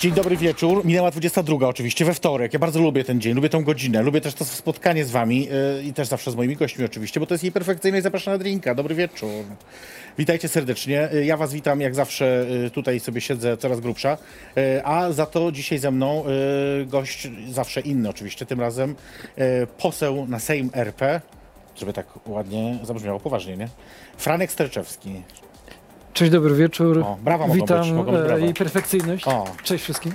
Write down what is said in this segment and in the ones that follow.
Dzień dobry wieczór. Minęła 22 oczywiście, we wtorek. Ja bardzo lubię ten dzień, lubię tą godzinę, lubię też to spotkanie z wami yy, i też zawsze z moimi gośćmi oczywiście, bo to jest jej perfekcyjność zapraszana na drinka. Dobry wieczór. Witajcie serdecznie. Yy, Ja was witam jak zawsze, yy, tutaj sobie siedzę coraz grubsza, a za to dzisiaj ze mną gość zawsze inny oczywiście, tym razem poseł na Sejm RP, żeby tak ładnie zabrzmiało poważnie, nie? Franek Sterczewski. Cześć, dobry wieczór. O, brawa mogą Witam być, mogą być brawa. jej perfekcyjność. O. Cześć wszystkim.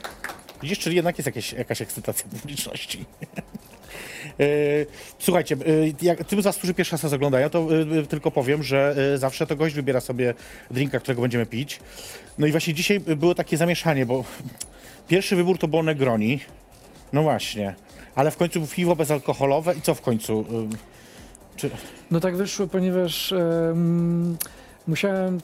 Widzisz, czyli jednak jest jakieś, jakaś ekscytacja publiczności. E, Słuchajcie, e, jak tym z was, którzy pierwszy raz oglądają, to e, tylko powiem, że zawsze to gość wybiera sobie drinka, którego będziemy pić. No i właśnie dzisiaj było takie zamieszanie, bo pierwszy wybór to było Negroni. No właśnie. Ale w końcu piwo bezalkoholowe i co w końcu? Czy... No tak wyszło, ponieważ em, musiałem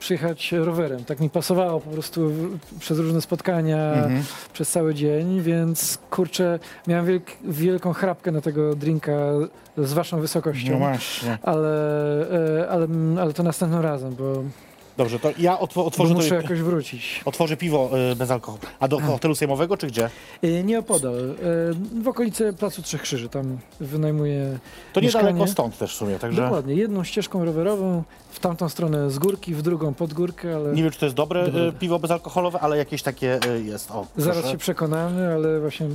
przyjechać rowerem. Tak mi pasowało po prostu przez różne spotkania, Mhm. przez cały dzień, więc kurczę, miałem wielk, wielką chrapkę na tego drinka z waszą wysokością. No właśnie. ale, e, ale, ale to następnym razem, bo, Dobrze, to ja otw- bo otworzę, muszę to, jakoś wrócić. otworzę piwo e, bez alkoholu. A do hotelu sejmowego czy gdzie? E, Nieopodal, e, w okolicy Placu Trzech Krzyży, tam wynajmuję To Mieszkanie? niedaleko stąd też w sumie, także... Dokładnie, jedną ścieżką rowerową, w tamtą stronę z górki, w drugą pod górkę, ale Nie wiem, czy to jest dobre Dobre. piwo bezalkoholowe, ale jakieś takie jest. O, zaraz proszę. się przekonamy, ale właśnie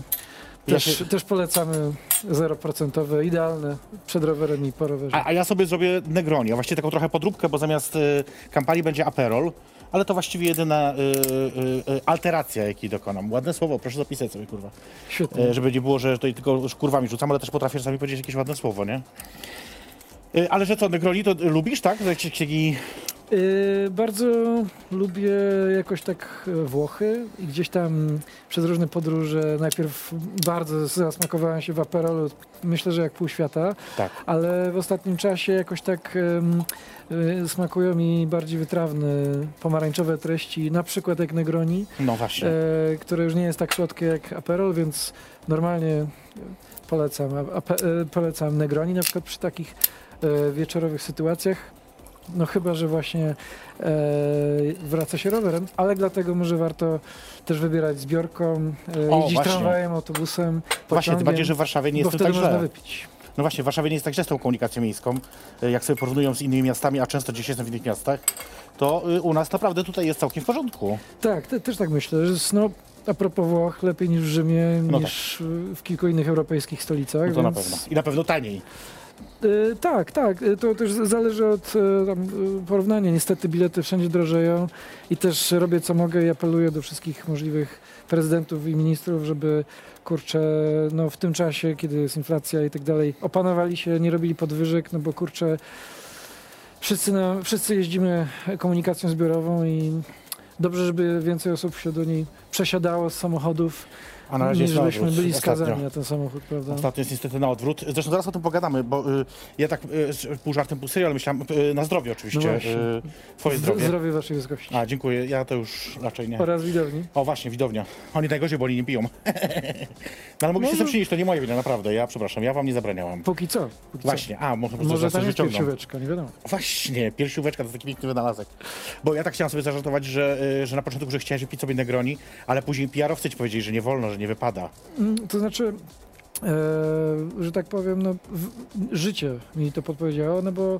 Ja też, się- też polecamy 0%, idealne przed rowerem i po rowerze. A, a ja sobie zrobię Negroni, a właściwie taką trochę podróbkę, bo zamiast kampanii będzie Aperol, ale to właściwie jedyna e, e, e, alteracja, jakiej dokonam. Ładne słowo, proszę zapisać sobie, kurwa. Świetnie. E, żeby nie było, że tutaj tylko kurwami rzucam, ale też potrafię czasami powiedzieć jakieś ładne słowo, nie? E, ale że co, Negroni to lubisz, tak? Jakiś taki... Yy, bardzo lubię jakoś tak e, Włochy i gdzieś tam przez różne podróże najpierw bardzo zasmakowałem się w Aperolu, myślę, że jak pół świata, Tak. ale w ostatnim czasie jakoś tak y, smakują mi bardziej wytrawne pomarańczowe treści, na przykład jak Negroni, No właśnie. które już nie jest tak słodkie jak Aperol, więc normalnie polecam, polecam Negroni na przykład przy takich wieczorowych sytuacjach. No chyba, że właśnie e, wraca się rowerem, ale dlatego może warto też wybierać zbiorką, e, O, jeździć właśnie. tramwajem, autobusem, Właśnie, tym bardziej, że w Warszawie nie bo jest wtedy tak można źle. wypić. No właśnie, w Warszawie nie jest tak źle z tą komunikacją miejską. E, Jak sobie porównują z innymi miastami, a często gdzieś jestem w innych miastach, to y, u nas naprawdę tutaj jest całkiem w porządku. Tak, te, też tak myślę, że jest, no, a propos Włoch, lepiej niż w Rzymie, No niż w kilku innych europejskich stolicach. No to na więc, pewno. I na pewno taniej. Y, tak, tak. Y, To też zależy od y, tam, porównania. Niestety bilety wszędzie drożeją i też robię co mogę i apeluję do wszystkich możliwych prezydentów i ministrów, żeby kurczę, no w tym czasie, kiedy jest inflacja i tak dalej, opanowali się, nie robili podwyżek, no bo kurczę, wszyscy, na, wszyscy jeździmy komunikacją zbiorową i dobrze, żeby więcej osób się do niej przesiadało z samochodów, A na razie niż jest na żebyśmy odwrót. byli Ostatnio. skazani na ten samochód, prawda? Ostatnio jest niestety na odwrót. Zresztą zaraz o tym pogadamy, bo y, ja tak y, pół żartem, pół serio, ale myślałem y, na zdrowie oczywiście. No właśnie. y, twoje zdrowie. Zdrowie waszej wysokości. A, dziękuję. Ja to już raczej nie. Oraz widowni. O, właśnie, widownia. Oni najgorzej, bo oni nie piją. no ale mogliście Może- sobie przynieść, to nie moja wina, naprawdę. Ja przepraszam, ja wam nie zabraniałam. Póki co. Póki Właśnie, a, może po prostu Może zaraz coś tam jest piersióweczka, nie wiadomo. Właśnie, piersióweczka to taki piękny wynalazek. Bo ja tak chciałem sobie zażartować, że, y, że na początku, że chciałem wypić sobie Negroni, ale później PR-owcy ci powiedzieli, że nie wolno, że nie wypada. Mm, To znaczy, e, że tak powiem, no, w, życie mi to podpowiedziało, no bo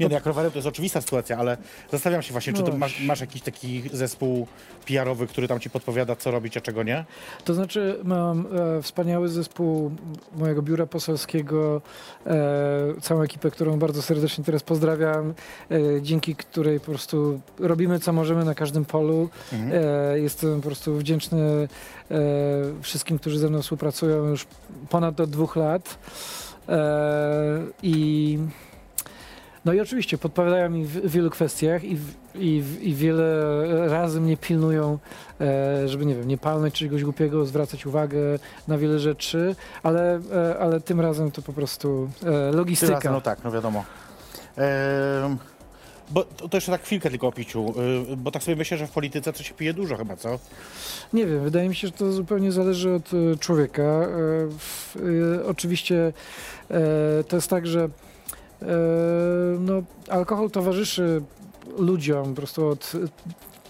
Nie, no jak rowerem to jest oczywista sytuacja, ale zastanawiam się właśnie, czy No to masz, masz jakiś taki zespół PR-owy, który tam ci podpowiada, co robić, a czego nie? To znaczy, mam e, wspaniały zespół mojego biura poselskiego, e, całą ekipę, którą bardzo serdecznie teraz pozdrawiam, e, dzięki której po prostu robimy co możemy na każdym polu. Mhm. E, jestem po prostu wdzięczny wszystkim, którzy ze mną współpracują już ponad od dwóch lat. E, I no i oczywiście podpowiadają mi w wielu kwestiach i, i, i wiele razy mnie pilnują, e, żeby nie wiem, nie palnąć czegoś głupiego, zwracać uwagę na wiele rzeczy, ale, e, ale tym razem to po prostu e, logistyka. razem, no tak, no wiadomo. Ehm, bo to, to jeszcze tak chwilkę tylko o piciu, y, bo tak sobie myślę, że w polityce to się pije dużo chyba, co? Nie wiem, wydaje mi się, że to zupełnie zależy od e, człowieka. E, Oczywiście to jest tak, że no, alkohol towarzyszy ludziom po prostu od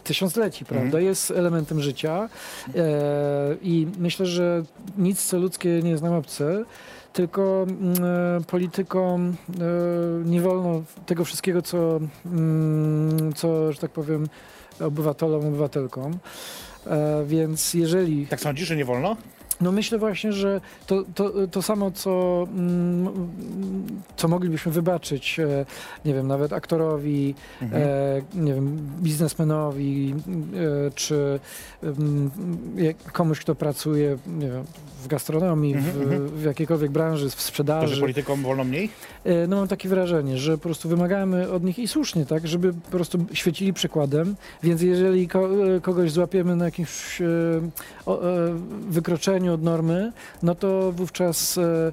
tysiącleci, prawda? Mhm. Jest elementem życia e, i myślę, że nic co ludzkie nie jest nam obce. Tylko e, politykom e, nie wolno tego wszystkiego, co, mm, co że tak powiem, obywatelom, obywatelkom. Więc jeżeli. Tak sądzisz, że nie wolno? No myślę właśnie, że to, to, to samo, co, mm, co moglibyśmy wybaczyć, e, nie wiem, nawet aktorowi, Mhm. e, nie wiem, biznesmenowi, e, czy mm, komuś, kto pracuje, nie wiem, w gastronomii, Mhm, w, mhm. w jakiejkolwiek branży, w To, że sprzedaży. politykom wolno mniej? No mam takie wrażenie, że po prostu wymagamy od nich i słusznie, tak, żeby po prostu świecili przykładem, więc jeżeli ko- kogoś złapiemy na jakimś e, od normy, no to wówczas e,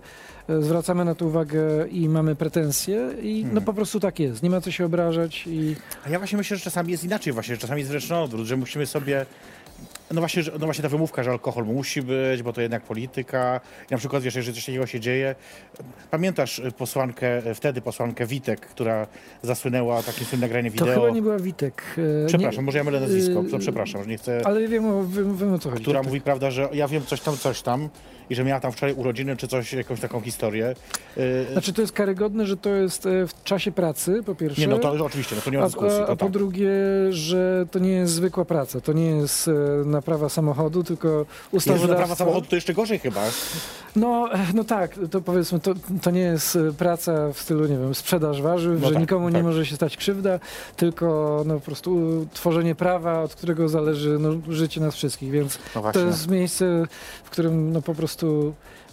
e, zwracamy na to uwagę i mamy pretensje i no Mhm. po prostu tak jest, nie ma co się obrażać i A ja właśnie myślę, że czasami jest inaczej właśnie, że czasami jest wręcz na odwrót, że musimy sobie... No właśnie, no właśnie ta wymówka, że alkohol musi być, bo to jednak polityka. I na przykład, wiesz, jeżeli coś takiego się dzieje... Pamiętasz y, posłankę, y, wtedy posłankę Witek, która zasłynęła takim słynnym nagranie to wideo... chyba nie była Witek. e, Przepraszam, nie, może ja mylę nazwisko, to przepraszam, że nie chcę... Ale wiem o, wiem, wiem o co chodzi. która mówi, prawda, że ja wiem coś tam, coś tam i że miała tam wczoraj urodziny czy coś, jakąś taką historię. Yy, Znaczy to jest karygodne, że to jest e, w czasie pracy, po pierwsze. nie, no to oczywiście, no to nie ma A, dyskusji. a, To a po tak. drugie, że to nie jest zwykła praca, to nie jest e, naprawa samochodu, tylko Jezu, ustawodawstwo. naprawa samochodu to jeszcze gorzej chyba. No, e, no tak, to powiedzmy, to, to nie jest praca w stylu, nie wiem, sprzedaż warzyw, No że tak, nikomu nie tak. może się stać krzywda, tylko no, po prostu tworzenie prawa, od którego zależy no, życie nas wszystkich, więc No to jest miejsce, w którym no, po prostu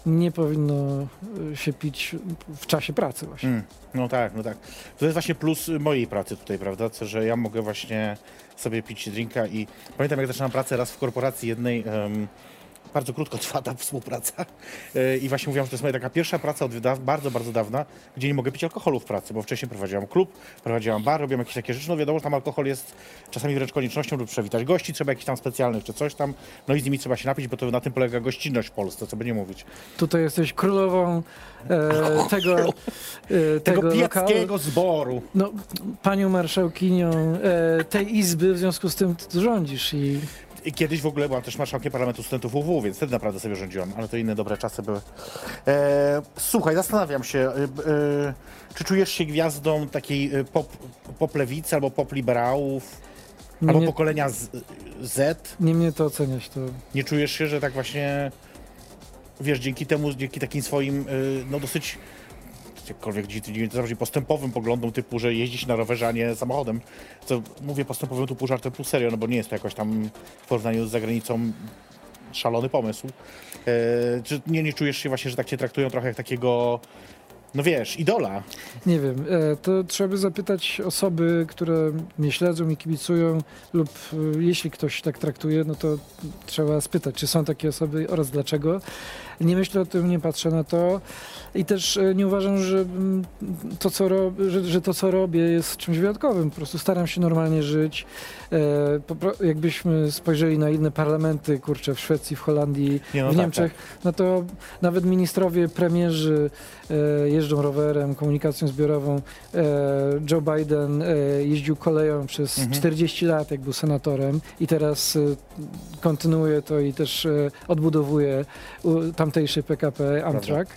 nie powinno e, się pić w czasie pracy właśnie. Mm, no tak, no tak. To jest właśnie plus mojej pracy tutaj, prawda, co, że ja mogę właśnie sobie pić drinka i pamiętam jak zaczynam pracę raz w korporacji jednej, em, bardzo krótko trwa ta współpraca E, i właśnie mówiłam, że to jest moja taka pierwsza praca od bardzo, bardzo dawna, gdzie nie mogę pić alkoholu w pracy, bo wcześniej prowadziłam klub, prowadziłam bar, robiłam jakieś takie rzeczy, no wiadomo, że tam alkohol jest czasami wręcz koniecznością, żeby przywitać gości, trzeba jakichś tam specjalnych czy coś tam, no i z nimi trzeba się napić, bo to na tym polega gościnność w Polsce, co by nie mówić. Tutaj jesteś królową e, tego, e, Tego tego lokalu. pijackiego zboru. No, panią marszałkinią e, tej izby, w związku z tym ty rządzisz i I kiedyś w ogóle byłam też marszałkiem Parlamentu Studentów UW, więc wtedy naprawdę sobie rządziłam, ale to inne dobre czasy były. E, słuchaj, zastanawiam się, e, e, czy czujesz się gwiazdą takiej e, pop, pop lewicy albo pop liberałów, nie albo pokolenia z, Z? nie mnie to oceniać. To... Nie czujesz się, że tak właśnie, wiesz, dzięki temu, dzięki takim swoim, y, no dosyć, jakkolwiek zabrzmi, postępowym poglądom typu, że jeździć na rowerze, a nie samochodem. Co mówię postępowym pół żartem, pół serio, no bo nie jest to jakoś tam w porównaniu z zagranicą szalony pomysł. E, czy nie, nie czujesz się właśnie, że tak cię traktują trochę jak takiego, no wiesz, idola? Nie wiem, e, to trzeba by zapytać osoby, które mnie śledzą i kibicują lub e, jeśli ktoś tak traktuje, no to trzeba spytać, czy są takie osoby oraz dlaczego. Nie myślę o tym, nie patrzę na to i też e, nie uważam, że mm, to, co, rob, że, że to, co robię jest czymś wyjątkowym. Po prostu staram się normalnie żyć. E, Jakbyśmy spojrzeli na inne parlamenty, kurczę, w Szwecji, w Holandii, Nie, no w tak, Niemczech, no to nawet ministrowie, premierzy, e, jeżdżą rowerem, komunikacją zbiorową. E, Joe Biden e, jeździł koleją przez Mhm. 40 lat, jak był senatorem i teraz e, kontynuuje to i też odbudowuje u- tamtejszy PKP Amtrak.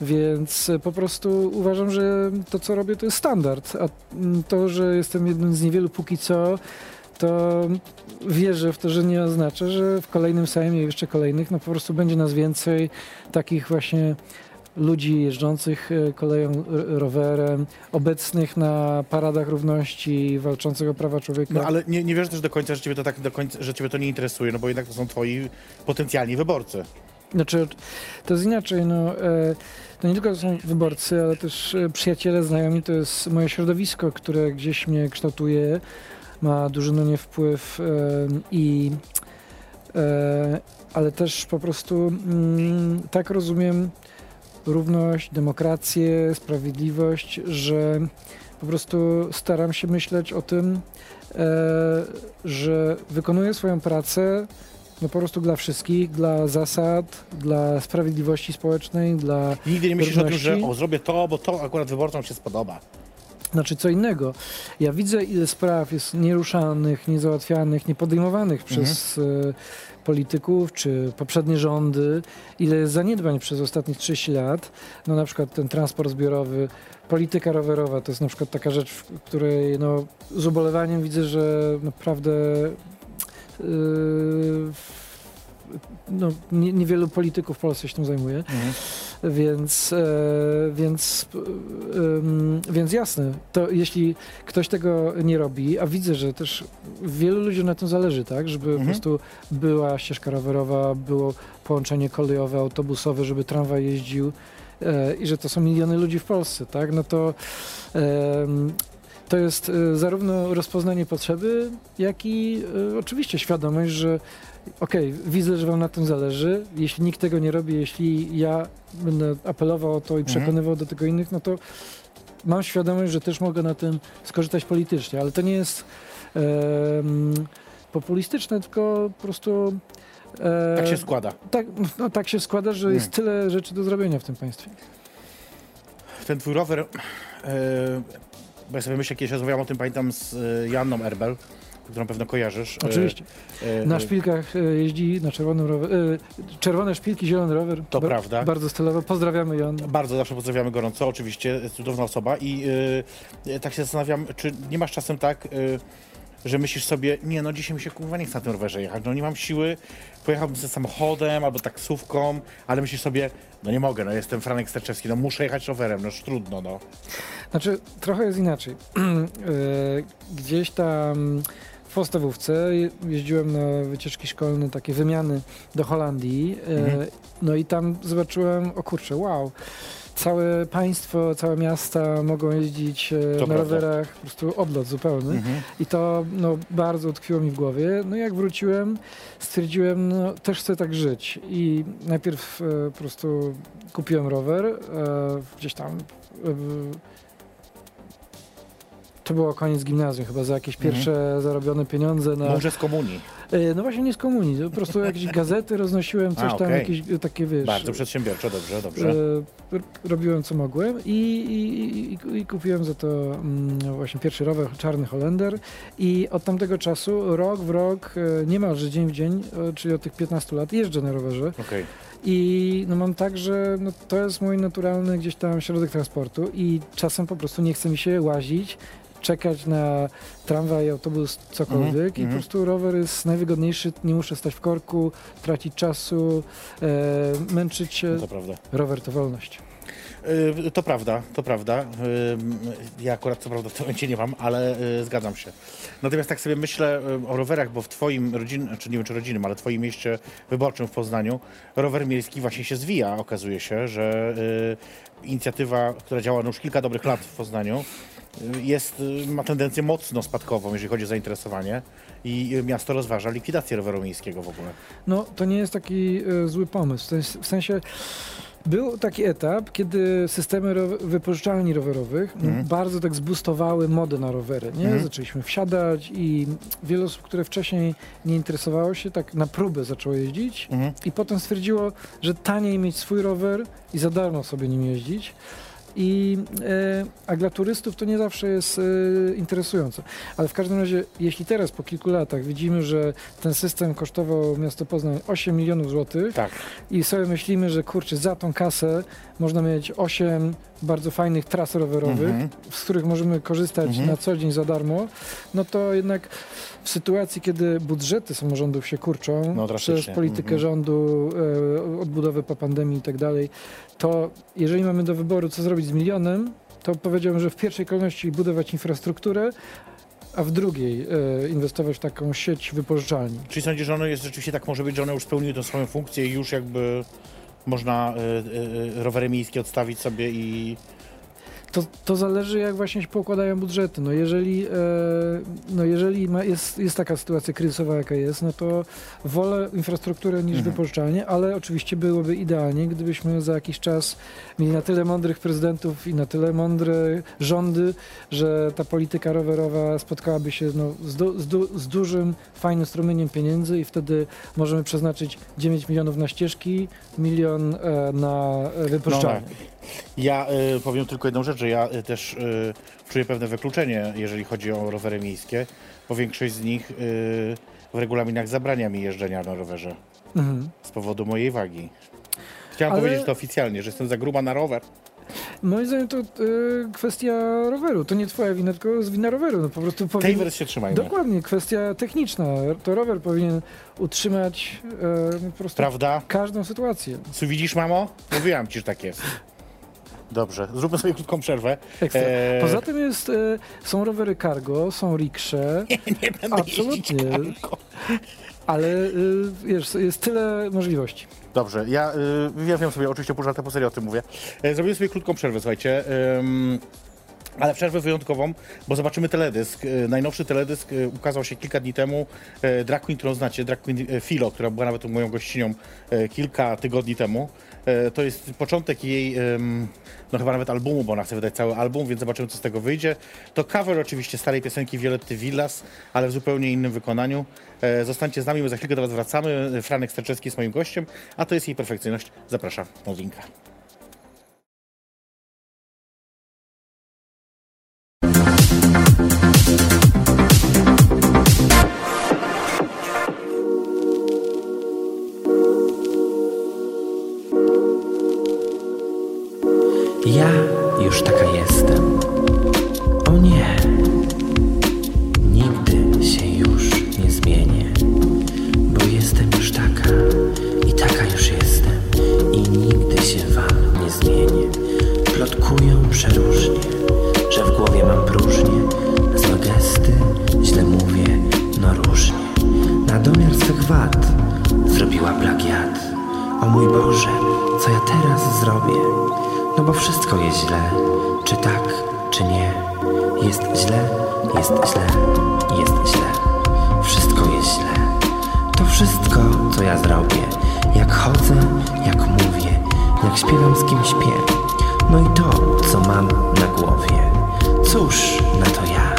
Więc e, po prostu uważam, że to, co robię, to jest standard. A to, że jestem jednym z niewielu póki co, to wierzę w to, że nie oznacza, że w kolejnym Sejmie i jeszcze kolejnych, no po prostu będzie nas więcej takich właśnie ludzi jeżdżących e, koleją, r- rowerem, obecnych na paradach równości, walczących o prawa człowieka. No ale nie, nie wierzę też do końca, że ciebie to tak do końca, że ciebie to nie interesuje, no bo jednak to są twoi potencjalni wyborcy. Znaczy, to jest inaczej, no, e, to nie tylko są wyborcy, ale też e, przyjaciele, znajomi, to jest moje środowisko, które gdzieś mnie kształtuje, ma duży na nie wpływ e, i ale też po prostu mm, tak rozumiem równość, demokrację, sprawiedliwość, że po prostu staram się myśleć o tym, że wykonuję swoją pracę no po prostu dla wszystkich, dla zasad, dla sprawiedliwości społecznej, dla, nigdy nie myślisz o tym, że o, zrobię to, bo to akurat wyborcom się spodoba. znaczy co innego. Ja widzę ile spraw jest nieruszanych, niezałatwianych, niepodejmowanych przez e, polityków czy poprzednie rządy, ile jest zaniedbań przez ostatnie 30 lat. No na przykład ten transport zbiorowy, polityka rowerowa to jest na przykład taka rzecz, w której no, z ubolewaniem widzę, że naprawdę no, nie, niewielu polityków w Polsce się tym zajmuje. Więc, e, więc, e, em, więc jasne, to jeśli ktoś tego nie robi, a widzę, że też wielu ludziom na tym zależy, tak, żeby Mhm. po prostu była ścieżka rowerowa, było połączenie kolejowe, autobusowe, żeby tramwaj jeździł e, i że to są miliony ludzi w Polsce, tak, no to to jest e, zarówno rozpoznanie potrzeby, jak i e, oczywiście świadomość, że okej, widzę, że wam na tym zależy. Jeśli nikt tego nie robi, jeśli ja będę apelował o to i Mhm. przekonywał do tego innych, no to mam świadomość, że też mogę na tym skorzystać politycznie, ale to nie jest em, populistyczne, tylko po prostu e, Tak się składa. tak, no, tak się składa, że jest tyle rzeczy do zrobienia w tym państwie. Ten twój rower, e, bo ja sobie myślę, kiedyś rozmawiałam o tym, pamiętam z e, Janną Erbel, którą pewno kojarzysz. E, Oczywiście. e, Na szpilkach jeździ na czerwonym rower, e, czerwone szpilki, zielony rower. To prawda. Bardzo stylowo. Pozdrawiamy ją. Bardzo zawsze pozdrawiamy gorąco, oczywiście, cudowna osoba i tak się zastanawiam, czy nie masz czasem tak, że myślisz sobie, nie no dzisiaj mi się kurwa nie chce na tym rowerze jechać, no nie mam siły, pojechałbym ze samochodem albo taksówką, ale myślisz sobie, no nie mogę, no jestem Franek Sterczewski, no muszę jechać rowerem, no już trudno, no. Znaczy, trochę jest inaczej. E, Gdzieś tam w podstawówce je- jeździłem na wycieczki szkolne, takie wymiany do Holandii. e, Mhm. No i tam zobaczyłem, o kurczę, wow. Całe państwo, całe miasta mogą jeździć e, To na prawda. rowerach, po prostu odlot zupełny. Mhm. I to no, bardzo utkwiło mi w głowie. No jak wróciłem, stwierdziłem, no też chcę tak żyć. I najpierw e, po prostu kupiłem rower, e, gdzieś tam. E, to było koniec gimnazjum, chyba za jakieś Mhm. pierwsze zarobione pieniądze na. Może z komunii. E, no właśnie nie z komunii, po prostu jakieś gazety roznosiłem, coś A, tam, okej. jakieś takie wiesz. Bardzo przedsiębiorczo, dobrze, dobrze. E, robiłem co mogłem i, i, i, i kupiłem za to mm, właśnie pierwszy rower czarny Holender i od tamtego czasu rok w rok, e, niemalże dzień w dzień, czyli od tych 15 lat jeżdżę na rowerze Okej. i no mam tak, że no to jest mój naturalny gdzieś tam środek transportu i czasem po prostu nie chce mi się łazić, czekać na tramwaj, autobus, cokolwiek Mhm, i po mhm. prostu rower jest najwygodniejszy, nie muszę stać w korku, tracić czasu, e, męczyć się. To prawda. Rower to wolność. Y, To prawda, to prawda. Y, Ja akurat co prawda w tym momencie nie mam, ale y, zgadzam się. Natomiast tak sobie myślę o rowerach, bo w twoim rodzinnym, czy nie wiem czy rodzinnym, ale w twoim mieście wyborczym w Poznaniu rower miejski właśnie się zwija. Okazuje się, że inicjatywa, która działa już kilka dobrych lat w Poznaniu, jest, y, ma tendencję mocno spadkową, jeżeli chodzi o zainteresowanie i y, miasto rozważa likwidację roweru miejskiego w ogóle. No, to nie jest taki e, zły pomysł. W sensie, był taki etap, kiedy systemy wypożyczalni rowerowych Mhm. bardzo tak zbustowały modę na rowery. Nie? Mhm. Zaczęliśmy wsiadać i wiele osób, które wcześniej nie interesowało się, tak na próbę zaczęło jeździć Mhm. i potem stwierdziło, że taniej mieć swój rower i za darmo sobie nim jeździć. I, e, a dla turystów to nie zawsze jest e, interesujące. Ale w każdym razie, jeśli teraz po kilku latach widzimy, że ten system kosztował miasto Poznań 8 milionów złotych Tak. i sobie myślimy, że kurczę, za tą kasę można mieć 8 bardzo fajnych tras rowerowych, Mhm. z których możemy korzystać Mhm. na co dzień za darmo, no to jednak w sytuacji, kiedy budżety samorządów się kurczą No, przez politykę Mhm. rządu, e, odbudowę po pandemii i tak dalej, to jeżeli mamy do wyboru, co zrobić z milionem, to powiedziałbym, że w pierwszej kolejności budować infrastrukturę, a w drugiej e, inwestować w taką sieć wypożyczalni. Czyli sądzisz, że ono jest rzeczywiście tak może być, że one już spełniły tę swoją funkcję i już jakby można y, y, y, rowery miejskie odstawić sobie i... To, to zależy, jak właśnie się poukładają budżety. No jeżeli, e, no jeżeli ma, jest, jest taka sytuacja kryzysowa, jaka jest, no to wolę infrastrukturę niż Mhm. wypożyczalnie, ale oczywiście byłoby idealnie, gdybyśmy za jakiś czas mieli na tyle mądrych prezydentów i na tyle mądre rządy, że ta polityka rowerowa spotkałaby się no, z, du, z, du, z dużym, fajnym strumieniem pieniędzy i wtedy możemy przeznaczyć 9 milionów na ścieżki, milion e, na wypożyczalnie. Ja y, powiem tylko jedną rzecz, że ja y, też y, czuję pewne wykluczenie, jeżeli chodzi o rowery miejskie, bo większość z nich y, w regulaminach zabrania mi jeżdżenia na rowerze Mhm. z powodu mojej wagi. Chciałem Ale- powiedzieć to oficjalnie, że jestem za gruba na rower. Moim zdaniem to y, kwestia roweru. To nie twoja wina, tylko z wina roweru. No po prostu Tej powinien... wersji się trzymajmy. Dokładnie, kwestia techniczna. To rower powinien utrzymać y, po prostu Prawda? każdą sytuację. Co widzisz, mamo? Mówiłam ci, że tak jest. Dobrze, zróbmy sobie krótką przerwę. Eee, Poza tym jest, y, są rowery cargo, są riksze, nie będę absolutnie. karko. ale y, wiesz, jest tyle możliwości. Dobrze, ja, y, ja wiem sobie, oczywiście pół żartem, po serio o tym mówię. E, zrobimy sobie krótką przerwę, słuchajcie. Ym, ale przerwę wyjątkową, bo zobaczymy teledysk. E, Najnowszy teledysk e, ukazał się kilka dni temu. E, Drag Queen, którą znacie, Drag Queen e, Filo, która była nawet moją gościnią e, kilka tygodni temu. E, To jest początek jej, no chyba nawet albumu, bo ona chce wydać cały album, więc zobaczymy, co z tego wyjdzie. To cover oczywiście starej piosenki Violetty Villas, ale w zupełnie innym wykonaniu. E, Zostańcie z nami, my za chwilkę do Was wracamy. Franek Sterczewski jest moim gościem, a to jest jej perfekcyjność. Zapraszam, Modlinka. Się wam nie zmienię. Plotkują przeróżnie, że w głowie mam próżnię, złe gesty, źle mówię, no różnie. Na domiar swych wad zrobiła plagiat. O mój Boże, co ja teraz zrobię? No bo wszystko jest źle, czy tak, czy nie. Jest źle, jest źle, jest źle. Wszystko jest źle. To wszystko, co ja zrobię. Jak chodzę, jak mówię, jak śpiewam z kim śpię. No i to, co mam na głowie. Cóż na to ja?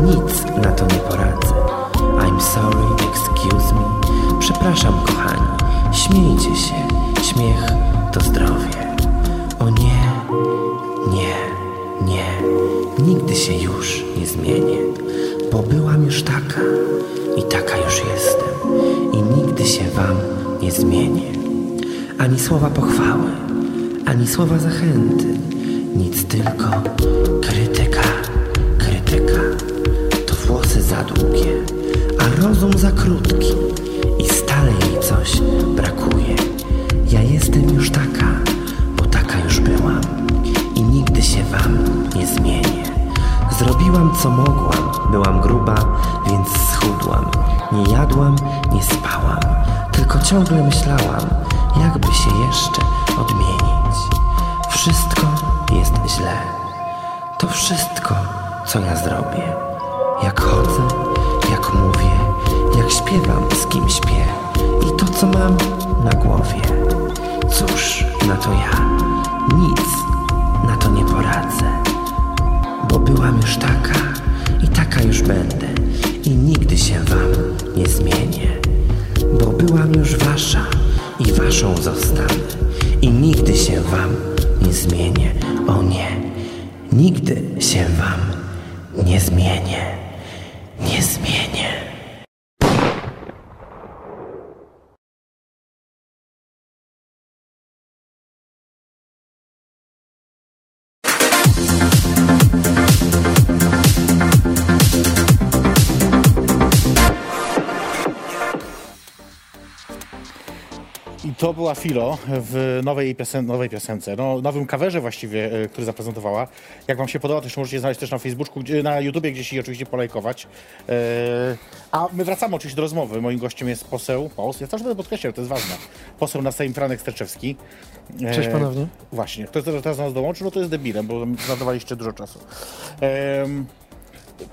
Nic na to nie poradzę. I'm sorry, excuse me. Przepraszam, kochani. Śmiejcie się. Śmiech to zdrowie. O nie, nie, nie. Nigdy się już nie zmienię. Bo byłam już taka i taka już jestem. I nigdy się wam nie zmienię. Ani słowa pochwały, ani słowa zachęty. Nic tylko krytyka, krytyka. To włosy za długie, a rozum za krótki. I stale jej coś brakuje. Ja jestem już taka, bo taka już byłam. I nigdy się wam nie zmienię. Zrobiłam co mogłam, byłam gruba, więc schudłam. Nie jadłam, nie spałam, tylko ciągle myślałam, jakby się jeszcze odmienić. Wszystko jest źle. To wszystko, co ja zrobię. Jak chodzę, jak mówię, jak śpiewam, z kim śpię i to, co mam na głowie. Cóż na to ja? Nic na to nie poradzę bo byłam już taka i taka już będę i nigdy się wam nie zmienię, bo byłam już wasza i waszą zostanę i nigdy się wam nie zmienię. O nie, nigdy się wam nie zmienię. To była Filo w nowej, piosen nowej piosence, no, nowym coverze właściwie, e, który zaprezentowała. Jak wam się podoba, to jeszcze możecie znaleźć też na Facebooku, na YouTubie gdzieś i oczywiście polajkować. E, a my wracamy oczywiście do rozmowy. Moim gościem jest poseł, pos, ja też będę podkreślał, to jest ważne, poseł na Sejm Franek Sterczewski. E, Cześć ponownie. Właśnie, kto teraz do nas dołączył, no to jest debilem, bo zadawaliście dużo czasu.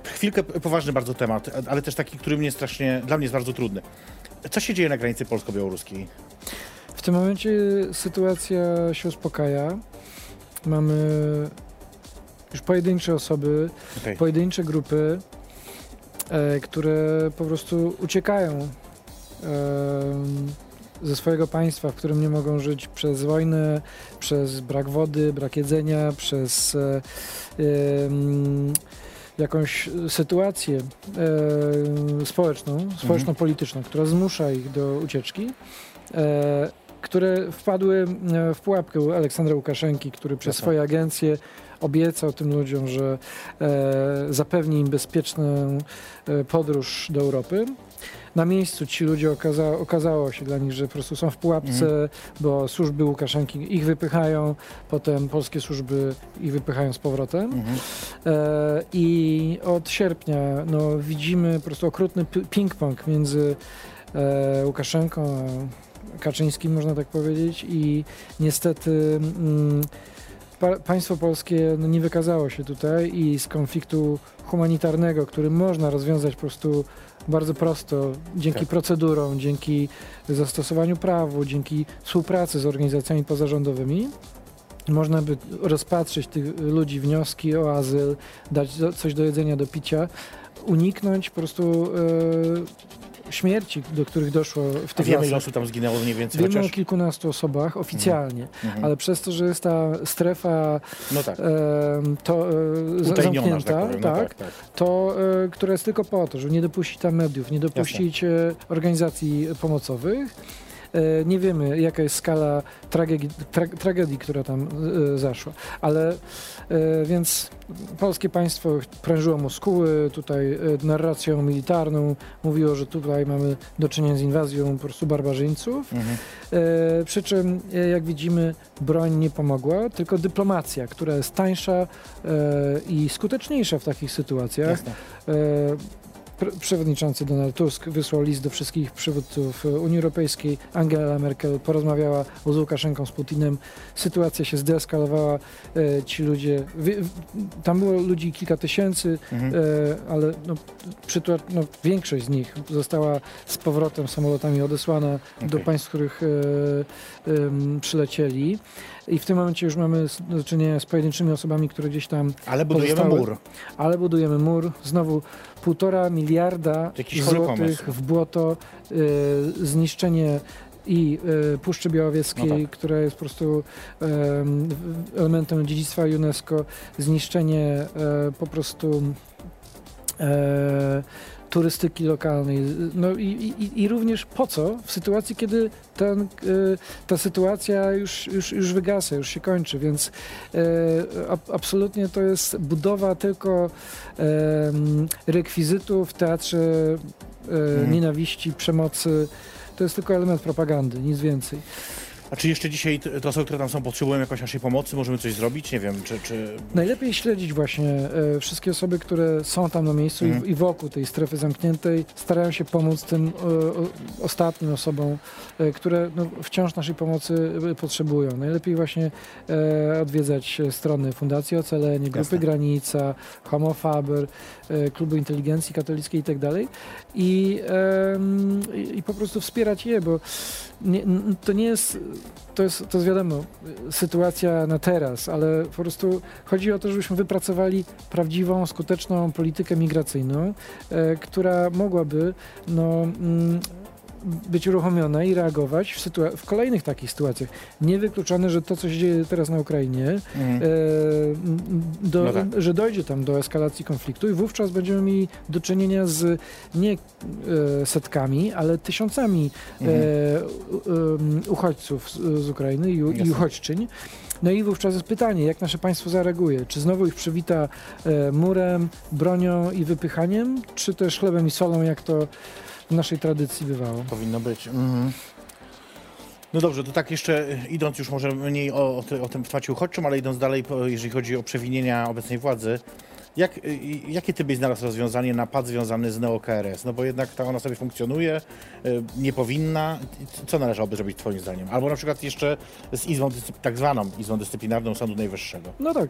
Chwilkę poważny bardzo temat, ale też taki, który mnie strasznie, dla mnie jest bardzo trudny. Co się dzieje na granicy polsko-białoruskiej? W tym momencie sytuacja się uspokaja. Mamy już pojedyncze osoby, Okej. pojedyncze grupy, e, które po prostu uciekają em, ze swojego państwa, w którym nie mogą żyć przez wojnę, przez brak wody, brak jedzenia, przez e, jakąś sytuację e, społeczną, społeczno-polityczną, która zmusza ich do ucieczki. Które wpadły e, w pułapkę Aleksandra Łukaszenki, który przez Jasne. swoje agencje obiecał tym ludziom, że e, zapewni im bezpieczną e, podróż do Europy. Na miejscu ci ludzie okaza, okazało się dla nich, że po prostu są w pułapce, Mhm. bo służby Łukaszenki ich wypychają, potem polskie służby ich wypychają z powrotem. Mhm. E, I od sierpnia no, widzimy po prostu okrutny ping-pong między e, Łukaszenką a Kaczyńskim, można tak powiedzieć. I niestety mm, pa, państwo polskie no, nie wykazało się tutaj i z konfliktu humanitarnego, który można rozwiązać po prostu bardzo prosto, dzięki Tak. procedurom, dzięki zastosowaniu prawu, dzięki współpracy z organizacjami pozarządowymi, można by rozpatrzyć tych ludzi wnioski o azyl, dać coś do jedzenia, do picia, uniknąć po prostu e, śmierci, do których doszło w tych wiemy, lasach. osób tam zginęło mniej więcej Wiemy o chociaż? kilkunastu osobach oficjalnie, Mhm. ale przez to, że jest ta strefa No tak. e, to, e, tak zamknięta, powiem. No tak, tak, tak. to e, która jest tylko po to, żeby nie dopuścić tam mediów, nie dopuścić e, organizacji pomocowych. E, Nie wiemy, jaka jest skala tragedii, tra, tragedii która tam e, zaszła, ale e, więc polskie państwo prężyło muskuły tutaj narracją militarną, mówiło, że tutaj mamy do czynienia z inwazją po prostu barbarzyńców. Mhm. Przy czym, jak widzimy, broń nie pomogła, tylko dyplomacja, która jest tańsza i skuteczniejsza w takich sytuacjach. Jasne. Pr- Przewodniczący Donald Tusk wysłał list do wszystkich przywódców Unii Europejskiej. Angela Merkel porozmawiała z Łukaszenką, z Putinem. Sytuacja się zdeeskalowała. E, Ci ludzie, tam było ludzi kilka tysięcy, Mhm. E, ale no, no, większość z nich została z powrotem samolotami odesłana do Okej. państw, z których e, przylecieli. I w tym momencie już mamy do czynienia z pojedynczymi osobami, które gdzieś tam, Ale budujemy pozostały- mur. ale budujemy mur. Znowu półtora miliarda złotych w błoto, e, zniszczenie i e, Puszczy Białowieskiej, No tak. która jest po prostu w- elementem dziedzictwa UNESCO, zniszczenie e, po prostu turystyki lokalnej. No i, i, i również po co? W sytuacji, kiedy ten, e, ta sytuacja już, już, już wygasa, już się kończy, więc e, ab, absolutnie to jest budowa tylko em, rekwizytów w teatrze e, Mhm. nienawiści, przemocy. To jest tylko element propagandy, nic więcej. A czy jeszcze dzisiaj te osoby, które tam są, potrzebują jakoś naszej pomocy? Możemy coś zrobić? Nie wiem, czy... czy... Najlepiej śledzić właśnie e, wszystkie osoby, które są tam na miejscu Mhm. i, i wokół tej strefy zamkniętej, starają się pomóc tym e, o, ostatnim osobom, e, które no, wciąż naszej pomocy potrzebują. Najlepiej właśnie odwiedzać strony Fundacji Ocalenie, Grupy Jasne. Granica, Homo Faber, Klubu Inteligencji Katolickiej i tak dalej. I, i, po prostu wspierać je, bo nie, to nie jest, to jest, to jest wiadomo, sytuacja na teraz, ale po prostu chodzi o to, żebyśmy wypracowali prawdziwą, skuteczną politykę migracyjną, e, która mogłaby no, mm, być uruchomione i reagować w, w kolejnych takich sytuacjach. Niewykluczone, że to, co się dzieje teraz na Ukrainie, Mhm. e, do, No tak. że dojdzie tam do eskalacji konfliktu i wówczas będziemy mieli do czynienia z nie e, setkami, ale tysiącami Mhm. e, em, uchodźców z, z Ukrainy i, i uchodźczyń. No i wówczas jest pytanie, jak nasze państwo zareaguje? Czy znowu ich przywita e, murem, bronią i wypychaniem, czy też chlebem i solą, jak to w naszej tradycji bywało? Powinno być. Mhm. No dobrze, to tak jeszcze y, idąc już może mniej o, o, o tym temacie uchodźczym, ale idąc dalej, jeżeli chodzi o przewinienia obecnej władzy, jak, y, jakie ty byś znalazł rozwiązanie na pad związany z neo-KRS? No bo jednak ta ona sobie funkcjonuje, y, nie powinna. Co należałoby zrobić twoim zdaniem? Albo na przykład jeszcze z izbą, tak zwaną izbą dyscyplinarną Sądu Najwyższego. No tak.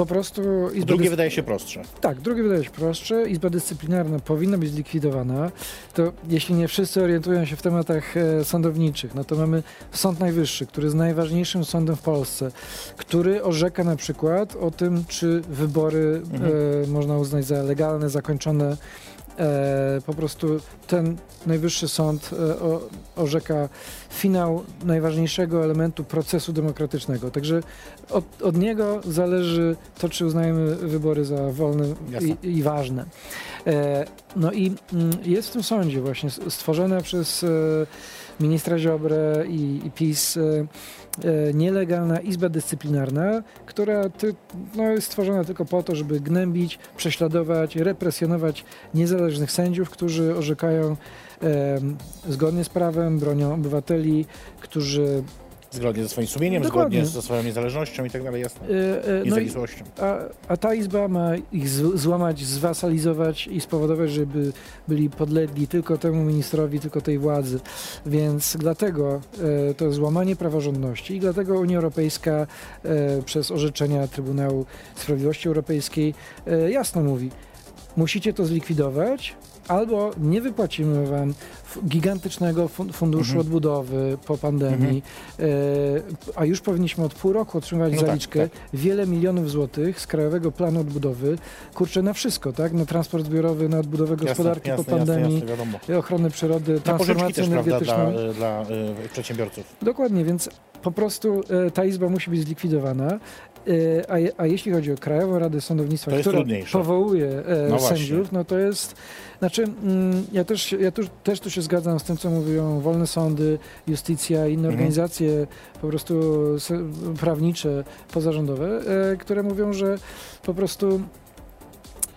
Po prostu Izba Drugie wydaje się prostsze. Tak, drugie wydaje się prostsze. Izba Dyscyplinarna powinna być zlikwidowana. To jeśli nie wszyscy orientują się w tematach e, sądowniczych, no to mamy Sąd Najwyższy, który jest najważniejszym sądem w Polsce, który orzeka na przykład o tym, czy wybory Mhm. e, można uznać za legalne, zakończone. E, po prostu ten najwyższy sąd e, o, orzeka finał najważniejszego elementu procesu demokratycznego. Także od, od niego zależy to, czy uznajemy wybory za wolne i, i ważne. E, no i mm, jest w tym sądzie właśnie stworzona przez ministra Ziobrę i, i PiS nielegalna izba dyscyplinarna, która ty, no, jest stworzona tylko po to, żeby gnębić, prześladować, represjonować niezależnych sędziów, którzy orzekają em, zgodnie z prawem, bronią obywateli, którzy Zgodnie ze swoim sumieniem, Dokładnie. zgodnie ze swoją niezależnością i tak dalej, jasne. e, e, no i, Niezawisłością. a, a ta izba ma ich z, złamać, zwasalizować i spowodować, żeby byli podlegli tylko temu ministrowi, tylko tej władzy. Więc dlatego e, to jest złamanie praworządności i dlatego Unia Europejska e, przez orzeczenia Trybunału Sprawiedliwości Europejskiej e, jasno mówi, musicie to zlikwidować, albo nie wypłacimy wam gigantycznego fun- funduszu Mhm. odbudowy po pandemii, e, a już powinniśmy od pół roku otrzymywać No tak, zaliczkę tak. wiele milionów złotych z Krajowego Planu Odbudowy, kurczę na wszystko, tak? Na transport zbiorowy, na odbudowę gospodarki jasne, po pandemii, Jasne, ochronę przyrody, transformację też, prawda, dla, energetyczną. dla y, przedsiębiorców. Dokładnie, więc po prostu e, ta izba musi być zlikwidowana. E, a, je- a jeśli chodzi o Krajową Radę Sądownictwa, która trudniejsze. powołuje e, No sędziów, no to jest, znaczy mm, ja, też, ja tu, też tu się zgadzam z tym, co mówią wolne sądy, justycja i inne Mhm. organizacje po prostu prawnicze, pozarządowe, e, które mówią, że po prostu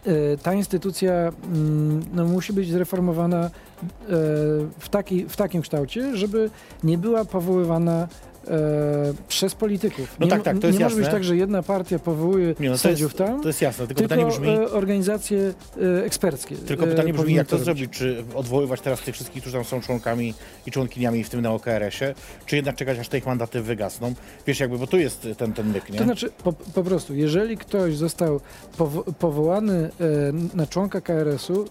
e, ta instytucja mm, no, musi być zreformowana e, w, taki, w takim kształcie, żeby nie była powoływana e, przez polityków. No nie, tak, tak, to jest nie może być jasne. tak, że jedna partia powołuje Nie, no sędziów jest, tam, to jest jasne, tylko, tylko pytanie brzmi, e, organizacje e, eksperckie. tylko e, pytanie brzmi, jak to robić. zrobić? Czy odwoływać teraz tych wszystkich, którzy tam są członkami i członkiniami w tym neo-KRS-ie, czy jednak czekać, aż te ich mandaty wygasną? Wiesz, jakby, bo tu jest ten, ten myk, nie? To znaczy, po, po prostu, jeżeli ktoś został powo powołany e, na członka KRS-u e,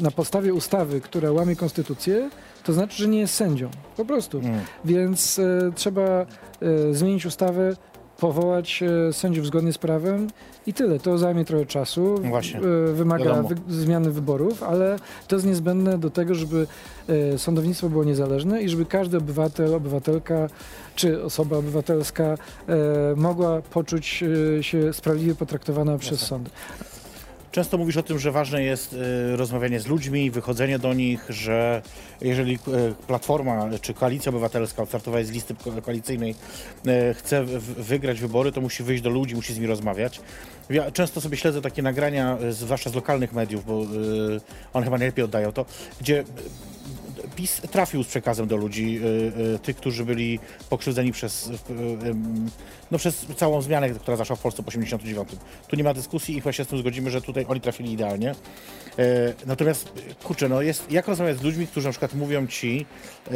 na podstawie ustawy, która łamie konstytucję, to znaczy, że nie jest sędzią. Po prostu. Mm. Więc e, trzeba e, zmienić ustawę, powołać e, sędziów zgodnie z prawem i tyle. To zajmie trochę czasu, No właśnie. wymaga wy zmiany wyborów, ale to jest niezbędne do tego, żeby sądownictwo było niezależne i żeby każdy obywatel, obywatelka czy osoba obywatelska mogła poczuć się sprawiedliwie potraktowana przez Jasne. sąd. Często mówisz o tym, że ważne jest y, rozmawianie z ludźmi, wychodzenie do nich, że jeżeli y, Platforma czy Koalicja Obywatelska odstartować z listy ko- koalicyjnej y, chce wygrać wybory, to musi wyjść do ludzi, musi z nimi rozmawiać. Ja często sobie śledzę takie nagrania, zwłaszcza z lokalnych mediów, bo one chyba najlepiej oddają to, gdzie PiS trafił z przekazem do ludzi, y, y, tych, którzy byli pokrzywdzeni przez, y, no, przez całą zmianę, która zaszła w Polsce po 89. Tu nie ma dyskusji i chyba się z tym zgodzimy, że tutaj oni trafili idealnie. E, natomiast, kurczę, no jest, jak rozmawiać z ludźmi, którzy na przykład mówią ci, e,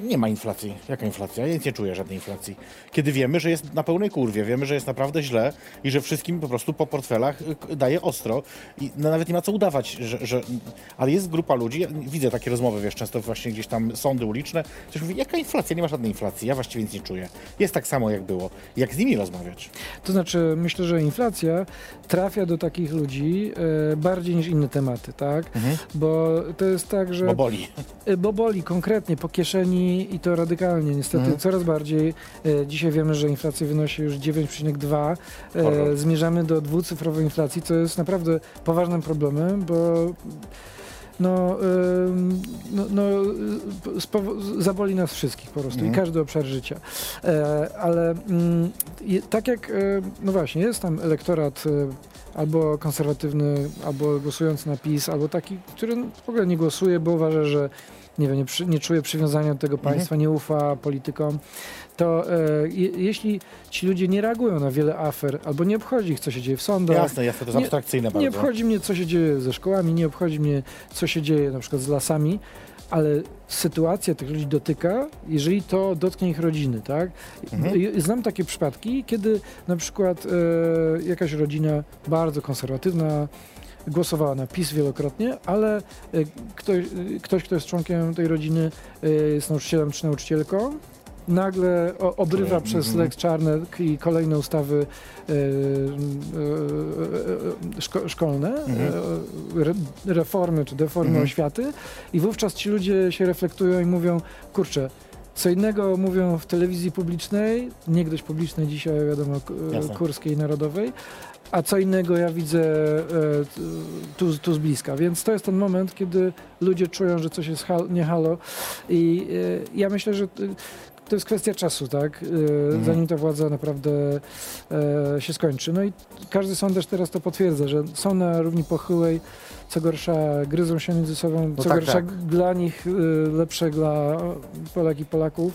nie ma inflacji. Jaka inflacja? Ja nie czuję żadnej inflacji. Kiedy wiemy, że jest na pełnej kurwie, wiemy, że jest naprawdę źle i że wszystkim po prostu po portfelach k- daje ostro. I no, nawet nie ma co udawać, że, że... Ale jest grupa ludzi, ja widzę takie rozmowy, wiesz, często to właśnie gdzieś tam sądy uliczne. Ktoś mówi, jaka inflacja? Nie ma żadnej inflacji, ja właściwie nic nie czuję. Jest tak samo, jak było. Jak z nimi rozmawiać? To znaczy, myślę, że inflacja trafia do takich ludzi e, bardziej niż inne tematy, tak? Bo to jest tak, że... Bo boli. E, Bo boli konkretnie po kieszeni i to radykalnie. Niestety Mhm. coraz bardziej. E, Dzisiaj wiemy, że inflacja wynosi już 9,2. Horror. E, Zmierzamy do dwucyfrowej inflacji, co jest naprawdę poważnym problemem, bo no, no, no zaboli nas wszystkich po prostu Mhm. i każdy obszar życia. Ale mm, tak jak, no właśnie, jest tam elektorat albo konserwatywny, albo głosujący na PiS, albo taki, który w ogóle nie głosuje, bo uważa, że nie wiem, nie, przy, nie czuje przywiązania do tego Mhm. państwa, nie ufa politykom, to e, je, jeśli ci ludzie nie reagują na wiele afer, albo nie obchodzi ich, co się dzieje w sądach, Jasne, jasne, to jest Nie- abstrakcyjne nie bardzo. obchodzi mnie, co się dzieje ze szkołami, nie obchodzi mnie, co się dzieje na przykład z lasami, ale sytuacja tych ludzi dotyka, jeżeli to dotknie ich rodziny, tak? Mhm. Znam takie przypadki, kiedy na przykład e, jakaś rodzina bardzo konserwatywna głosowała na PiS wielokrotnie, ale e, ktoś, e, ktoś, kto jest członkiem tej rodziny, e, jest nauczycielem czy nauczycielką, nagle obrywa Mhm. przez Lex Czarnek i kolejne ustawy e, e, szko, szkolne, Mhm. e, re, reformy czy deformy Mhm. oświaty i wówczas ci ludzie się reflektują i mówią, kurczę, co innego mówią w telewizji publicznej, niegdyś publicznej, dzisiaj wiadomo, Jasne. kurskiej, narodowej, a co innego ja widzę tu, tu z bliska. Więc to jest ten moment, kiedy ludzie czują, że coś jest hal, nie halo i ja myślę, że to jest kwestia czasu, tak? E, Mhm. Zanim ta władza naprawdę e, się skończy. No i każdy sondaż teraz to potwierdza, że są na równi pochyłej, co gorsza gryzą się między sobą, co tak, gorsza tak. dla nich, y, lepsze dla Polek i Polaków.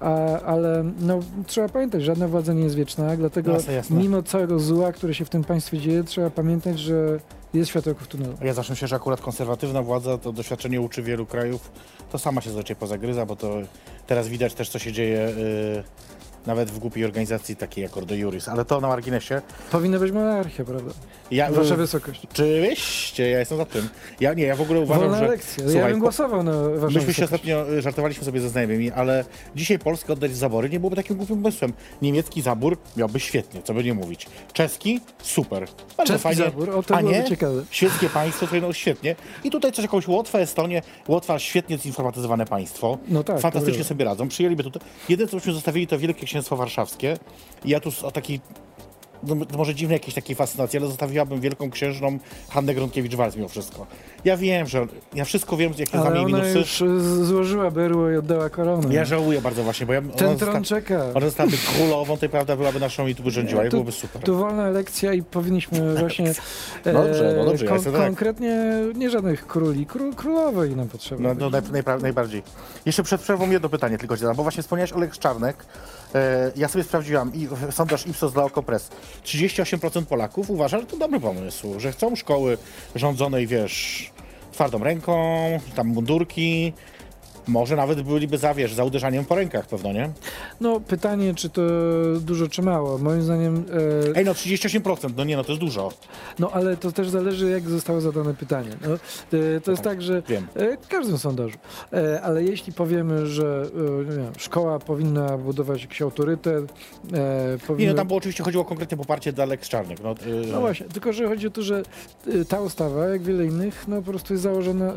A, ale no, trzeba pamiętać, żadna władza nie jest wieczna, dlatego Jasne, jasne. mimo całego zła, które się w tym państwie dzieje, trzeba pamiętać, że jest światełko w tunelu. Ja zawsze myślę, że akurat konserwatywna władza, to doświadczenie uczy wielu krajów, to sama się zazwyczaj pozagryza, bo to teraz widać też, co się dzieje y, nawet w głupiej organizacji takiej jak Ordo Juris, ale to na marginesie. Powinna być monarchia, prawda? Ja, Wasza y, wysokość. Oczywiście, ja jestem za tym. Ja nie, ja w ogóle uważam, Wolna że... lekcja. ja Słuchaj, bym po- głosował na waszą Myśmy się wysokość. ostatnio y, żartowaliśmy sobie ze znajomymi, ale dzisiaj Polskę oddać w zabory nie byłoby takim głupim pomysłem. Niemiecki zabór miałby świetnie, co by nie mówić. Czeski super. Bardzo Czeski fajnie. zabór, o to A nie? ciekawe. Świeckie państwo, które no świetnie. I tutaj coś jakąś Łotwę, Estonię. Łotwa świetnie zinformatyzowane państwo. No tak, to Fantastycznie sobie radzą. Przyjęliby tutaj. Jedyne, co byśmy zostawili, to Wielkie Księstwo Warszawskie. I ja tu o takiej no, może dziwnej jakiejś takiej fascynacji, ale zostawiłabym wielką księżną Hannę Gronkiewicz-Walc mimo wszystko. Ja wiem, że ja wszystko wiem, jakie znam jej minusy. już y, złożyła berło i oddała koronę. Ja żałuję bardzo właśnie, bo ja, Ten tron zosta- czeka. ona zostałaby królową, to prawda byłaby naszą i tu by rządziła i Tu- byłoby super. Tu wolna lekcja i powinniśmy właśnie e, Dobrze, no dobrze, ja jestem tak. konkretnie nie żadnych króli, król, królowej nam potrzeba. No, no naj, najpra- najbardziej. Jeszcze przed przerwą jedno pytanie tylko ci zadam, bo właśnie wspomniałeś o Lex Czarnek. E, ja sobie sprawdziłam i sondaż Ipsos dla Okopres. 38% Polaków uważa, że to dobry pomysł, że chcą szkoły rządzonej, wiesz, twardą ręką, tam mundurki. Może nawet byliby za, wiesz, za uderzaniem po rękach pewno, nie? No pytanie, czy to dużo, czy mało. Moim zdaniem, e, Ej, no 38%, no nie, no to jest dużo. no ale to też zależy, jak zostało zadane pytanie. No, e, to jest tak, że Wiem. e, w każdym sondażu. E, ale jeśli powiemy, że e, nie wiem, szkoła powinna budować jakiś autorytet, e, Nie, powinna... no tam było oczywiście chodziło o konkretnie poparcie dla Lex Czarnek. No, No właśnie, tylko że chodzi o to, że ta ustawa, jak wiele innych, no po prostu jest założona,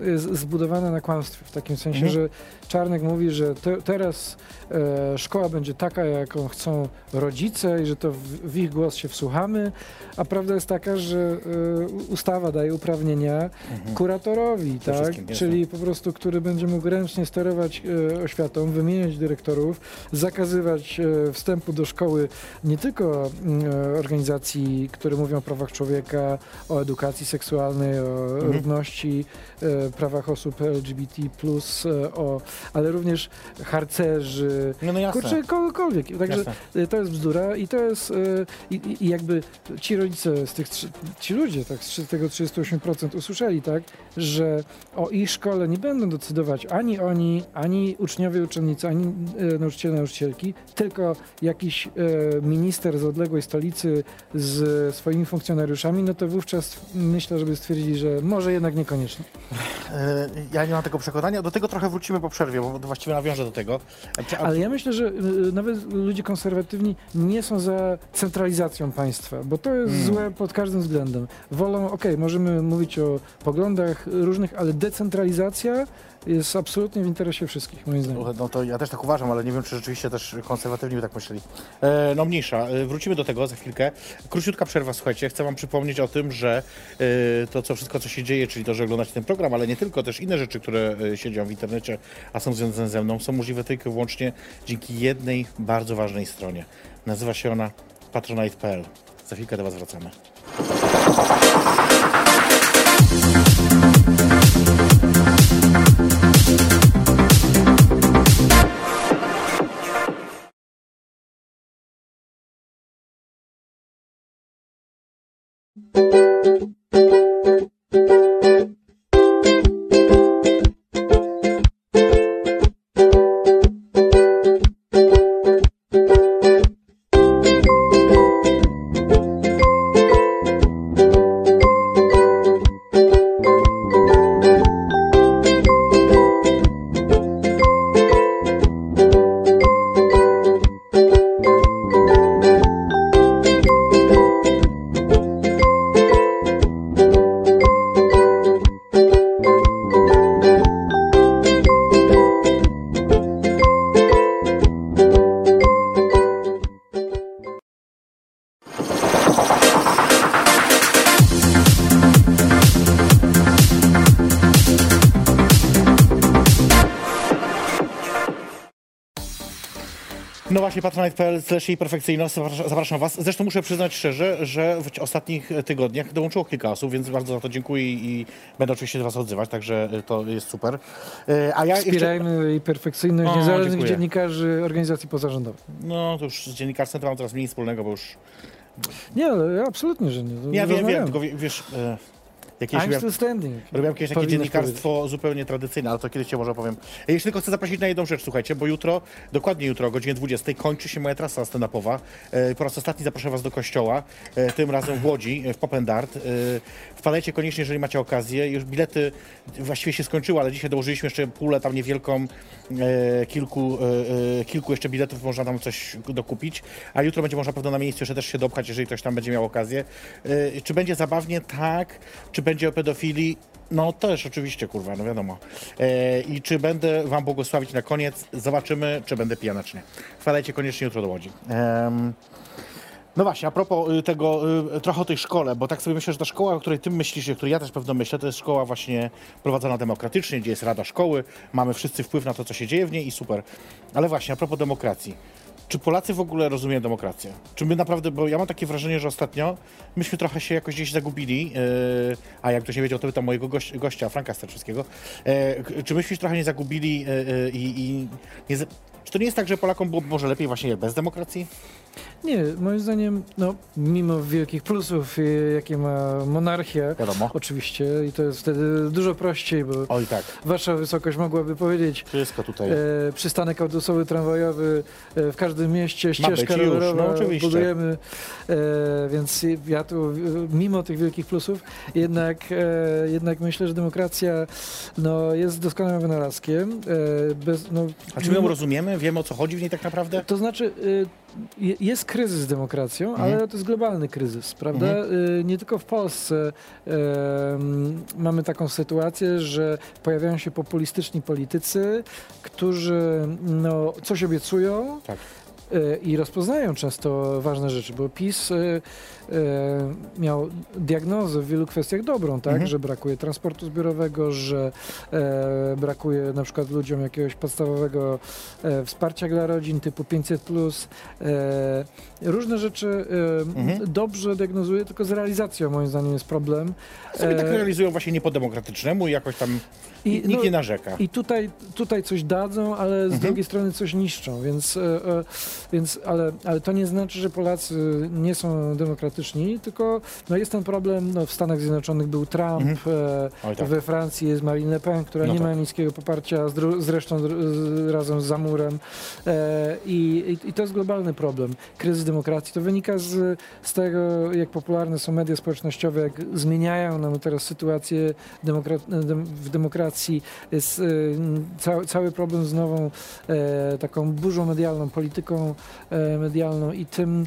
jest zbudowana na kłamstwie. W takim sensie, Mhm. że Czarnek mówi, że te, teraz e, szkoła będzie taka, jaką chcą rodzice i że to w, w ich głos się wsłuchamy, a prawda jest taka, że e, ustawa daje uprawnienia kuratorowi, Mhm. wszystkim, tak? Czyli po prostu, który będzie mógł ręcznie sterować e, oświatą, wymieniać dyrektorów, zakazywać e, wstępu do szkoły nie tylko mm, e, organizacji, które mówią o prawach człowieka, o edukacji seksualnej, o Mhm. równości, e, prawach osób LGBT+, plus, e, o, ale również harcerzy, No, no jasne. kurczę, kogokolwiek. Także Jasne. to jest bzdura i to jest, e, i, i- jakby ci rodzice z tych, ci ludzie tak, z tego 38% usłyszeli, tak, że o ich szkole nie będą decydować ani oni, ani uczniowie, uczennice, ani e, nauczyciele, nauczycielki, tylko jakiś minister z odległej stolicy z swoimi funkcjonariuszami, no to wówczas myślę, żeby stwierdzili, że może jednak niekoniecznie. Ja nie mam tego przekonania. Do tego trochę wrócimy po przerwie, bo właściwie nawiążę do tego. A- Ale ja myślę, że y, nawet ludzie konserwatywni nie są za centralizacją państwa, bo to jest Hmm. złe pod każdym względem. Wolą, okej, możemy mówić o poglądach różnych, ale decentralizacja jest absolutnie w interesie wszystkich, moim zdaniem. No to ja też tak uważam, ale nie wiem, czy rzeczywiście też konserwatywni by tak myśleli. E, no mniejsza. E, wrócimy do tego za chwilkę. Króciutka przerwa, słuchajcie. Chcę wam przypomnieć o tym, że e, to co wszystko, co się dzieje, czyli to, że oglądacie ten program, ale nie tylko, też inne rzeczy, które e, się dzieją w internecie, a są związane ze mną, są możliwe tylko i wyłącznie dzięki jednej bardzo ważnej stronie. Nazywa się ona patronite.pl. Za chwilkę do was wracamy. patronite.pl slash jej perfekcyjność, zapraszam, was. Zresztą muszę przyznać szczerze, że w ostatnich tygodniach dołączyło kilka osób, więc bardzo za to dziękuję i będę oczywiście do was odzywać, także y, to jest super. Y, A ja jeszcze... Wspierajmy jej perfekcyjność O, niezależnych dziękuję. dziennikarzy organizacji pozarządowych. No to już z dziennikarstwem to mam coraz mniej wspólnego, bo już... Nie, absolutnie, że nie. Ja wiem, wiem, tylko wie- wiesz... Jakieś I'm robiłem, still standing. robiłem kiedyś takie dziennikarstwo zupełnie tradycyjne, ale to kiedyś cię może opowiem. Ja jeszcze tylko chcę zaprosić na jedną rzecz, słuchajcie, bo jutro, dokładnie jutro o godzinie 20 kończy się moja trasa stand-upowa. E, Po raz ostatni zapraszam was do kościoła, e, tym razem w Łodzi, e, w Popendart. E, Wpadajcie koniecznie, jeżeli macie okazję. Już bilety właściwie się skończyły, ale dzisiaj dołożyliśmy jeszcze pulę tam niewielką, kilku, kilku jeszcze biletów, można tam coś dokupić. A jutro będzie można pewno na miejscu jeszcze też się dopchać, jeżeli ktoś tam będzie miał okazję. Czy będzie zabawnie? Tak. Czy będzie o pedofilii? No też oczywiście, kurwa, no wiadomo. E, I czy będę wam błogosławić na koniec? Zobaczymy, czy będę pijana, czy nie. Wpadajcie koniecznie jutro do Łodzi. Em, no właśnie, a propos y, tego, y, trochę o tej szkole, bo tak sobie myślę, że ta szkoła, o której ty myślisz, o której ja też pewno myślę, to jest szkoła właśnie prowadzona demokratycznie, gdzie jest rada szkoły, mamy wszyscy wpływ na to, co się dzieje w niej i super. Ale właśnie, a propos demokracji. Czy Polacy w ogóle rozumieją demokrację? Czy my naprawdę, bo ja mam takie wrażenie, że ostatnio myśmy trochę się jakoś gdzieś zagubili, yy, a jak ktoś nie wiedział, to pytam mojego goś, gościa, Franka Starczewskiego, yy, czy myśmy się trochę nie zagubili yy, i, nie, czy to nie jest tak, że Polakom było może lepiej właśnie bez demokracji? Nie, moim zdaniem, no, mimo wielkich plusów, y, jakie ma monarchia, Wiadomo. oczywiście, i to jest wtedy dużo prościej, bo Oj tak, wasza wysokość mogłaby powiedzieć, wszystko tutaj. e, przystanek autobusowy, tramwajowy e, w każdym mieście, ścieżka być już, rowerowa, no oczywiście. budujemy, e, więc ja tu, e, mimo tych wielkich plusów, jednak, e, jednak myślę, że demokracja no, jest doskonałym wynalazkiem. E, bez, no, A czy my ją rozumiemy? Wiemy o co chodzi w niej tak naprawdę? To znaczy, je- jest kryzys z demokracją, Mhm. ale to jest globalny kryzys, prawda? Y, Nie tylko w Polsce em, mamy taką sytuację, że pojawiają się populistyczni politycy, którzy no, coś obiecują, Tak. e, i rozpoznają często ważne rzeczy, bo PiS miał diagnozę w wielu kwestiach dobrą, tak, Mhm. że brakuje transportu zbiorowego, że e, brakuje na przykład ludziom jakiegoś podstawowego e, wsparcia dla rodzin typu 500+. E, różne rzeczy e, Mhm. dobrze diagnozuje, tylko z realizacją moim zdaniem jest problem. Sobie tak E, realizują właśnie nie po demokratycznemu i jakoś tam I, nikt no, nie narzeka. I tutaj, tutaj coś dadzą, ale z Mhm. drugiej strony coś niszczą, więc, e, e, więc ale, ale to nie znaczy, że Polacy nie są demokratyczni, tylko no jest ten problem, no w Stanach Zjednoczonych był Trump, Mhm. e, tak. we Francji jest Marine Le Pen, która No nie tak. ma niskiego poparcia, zresztą z, razem z Zamurem e, i, i, to jest globalny problem. Kryzys demokracji to wynika z, z tego, jak popularne są media społecznościowe, jak zmieniają nam teraz sytuację demokra- dem- w demokracji. Jest e, cały, cały problem z nową e, taką burzą medialną, polityką e, medialną i tym,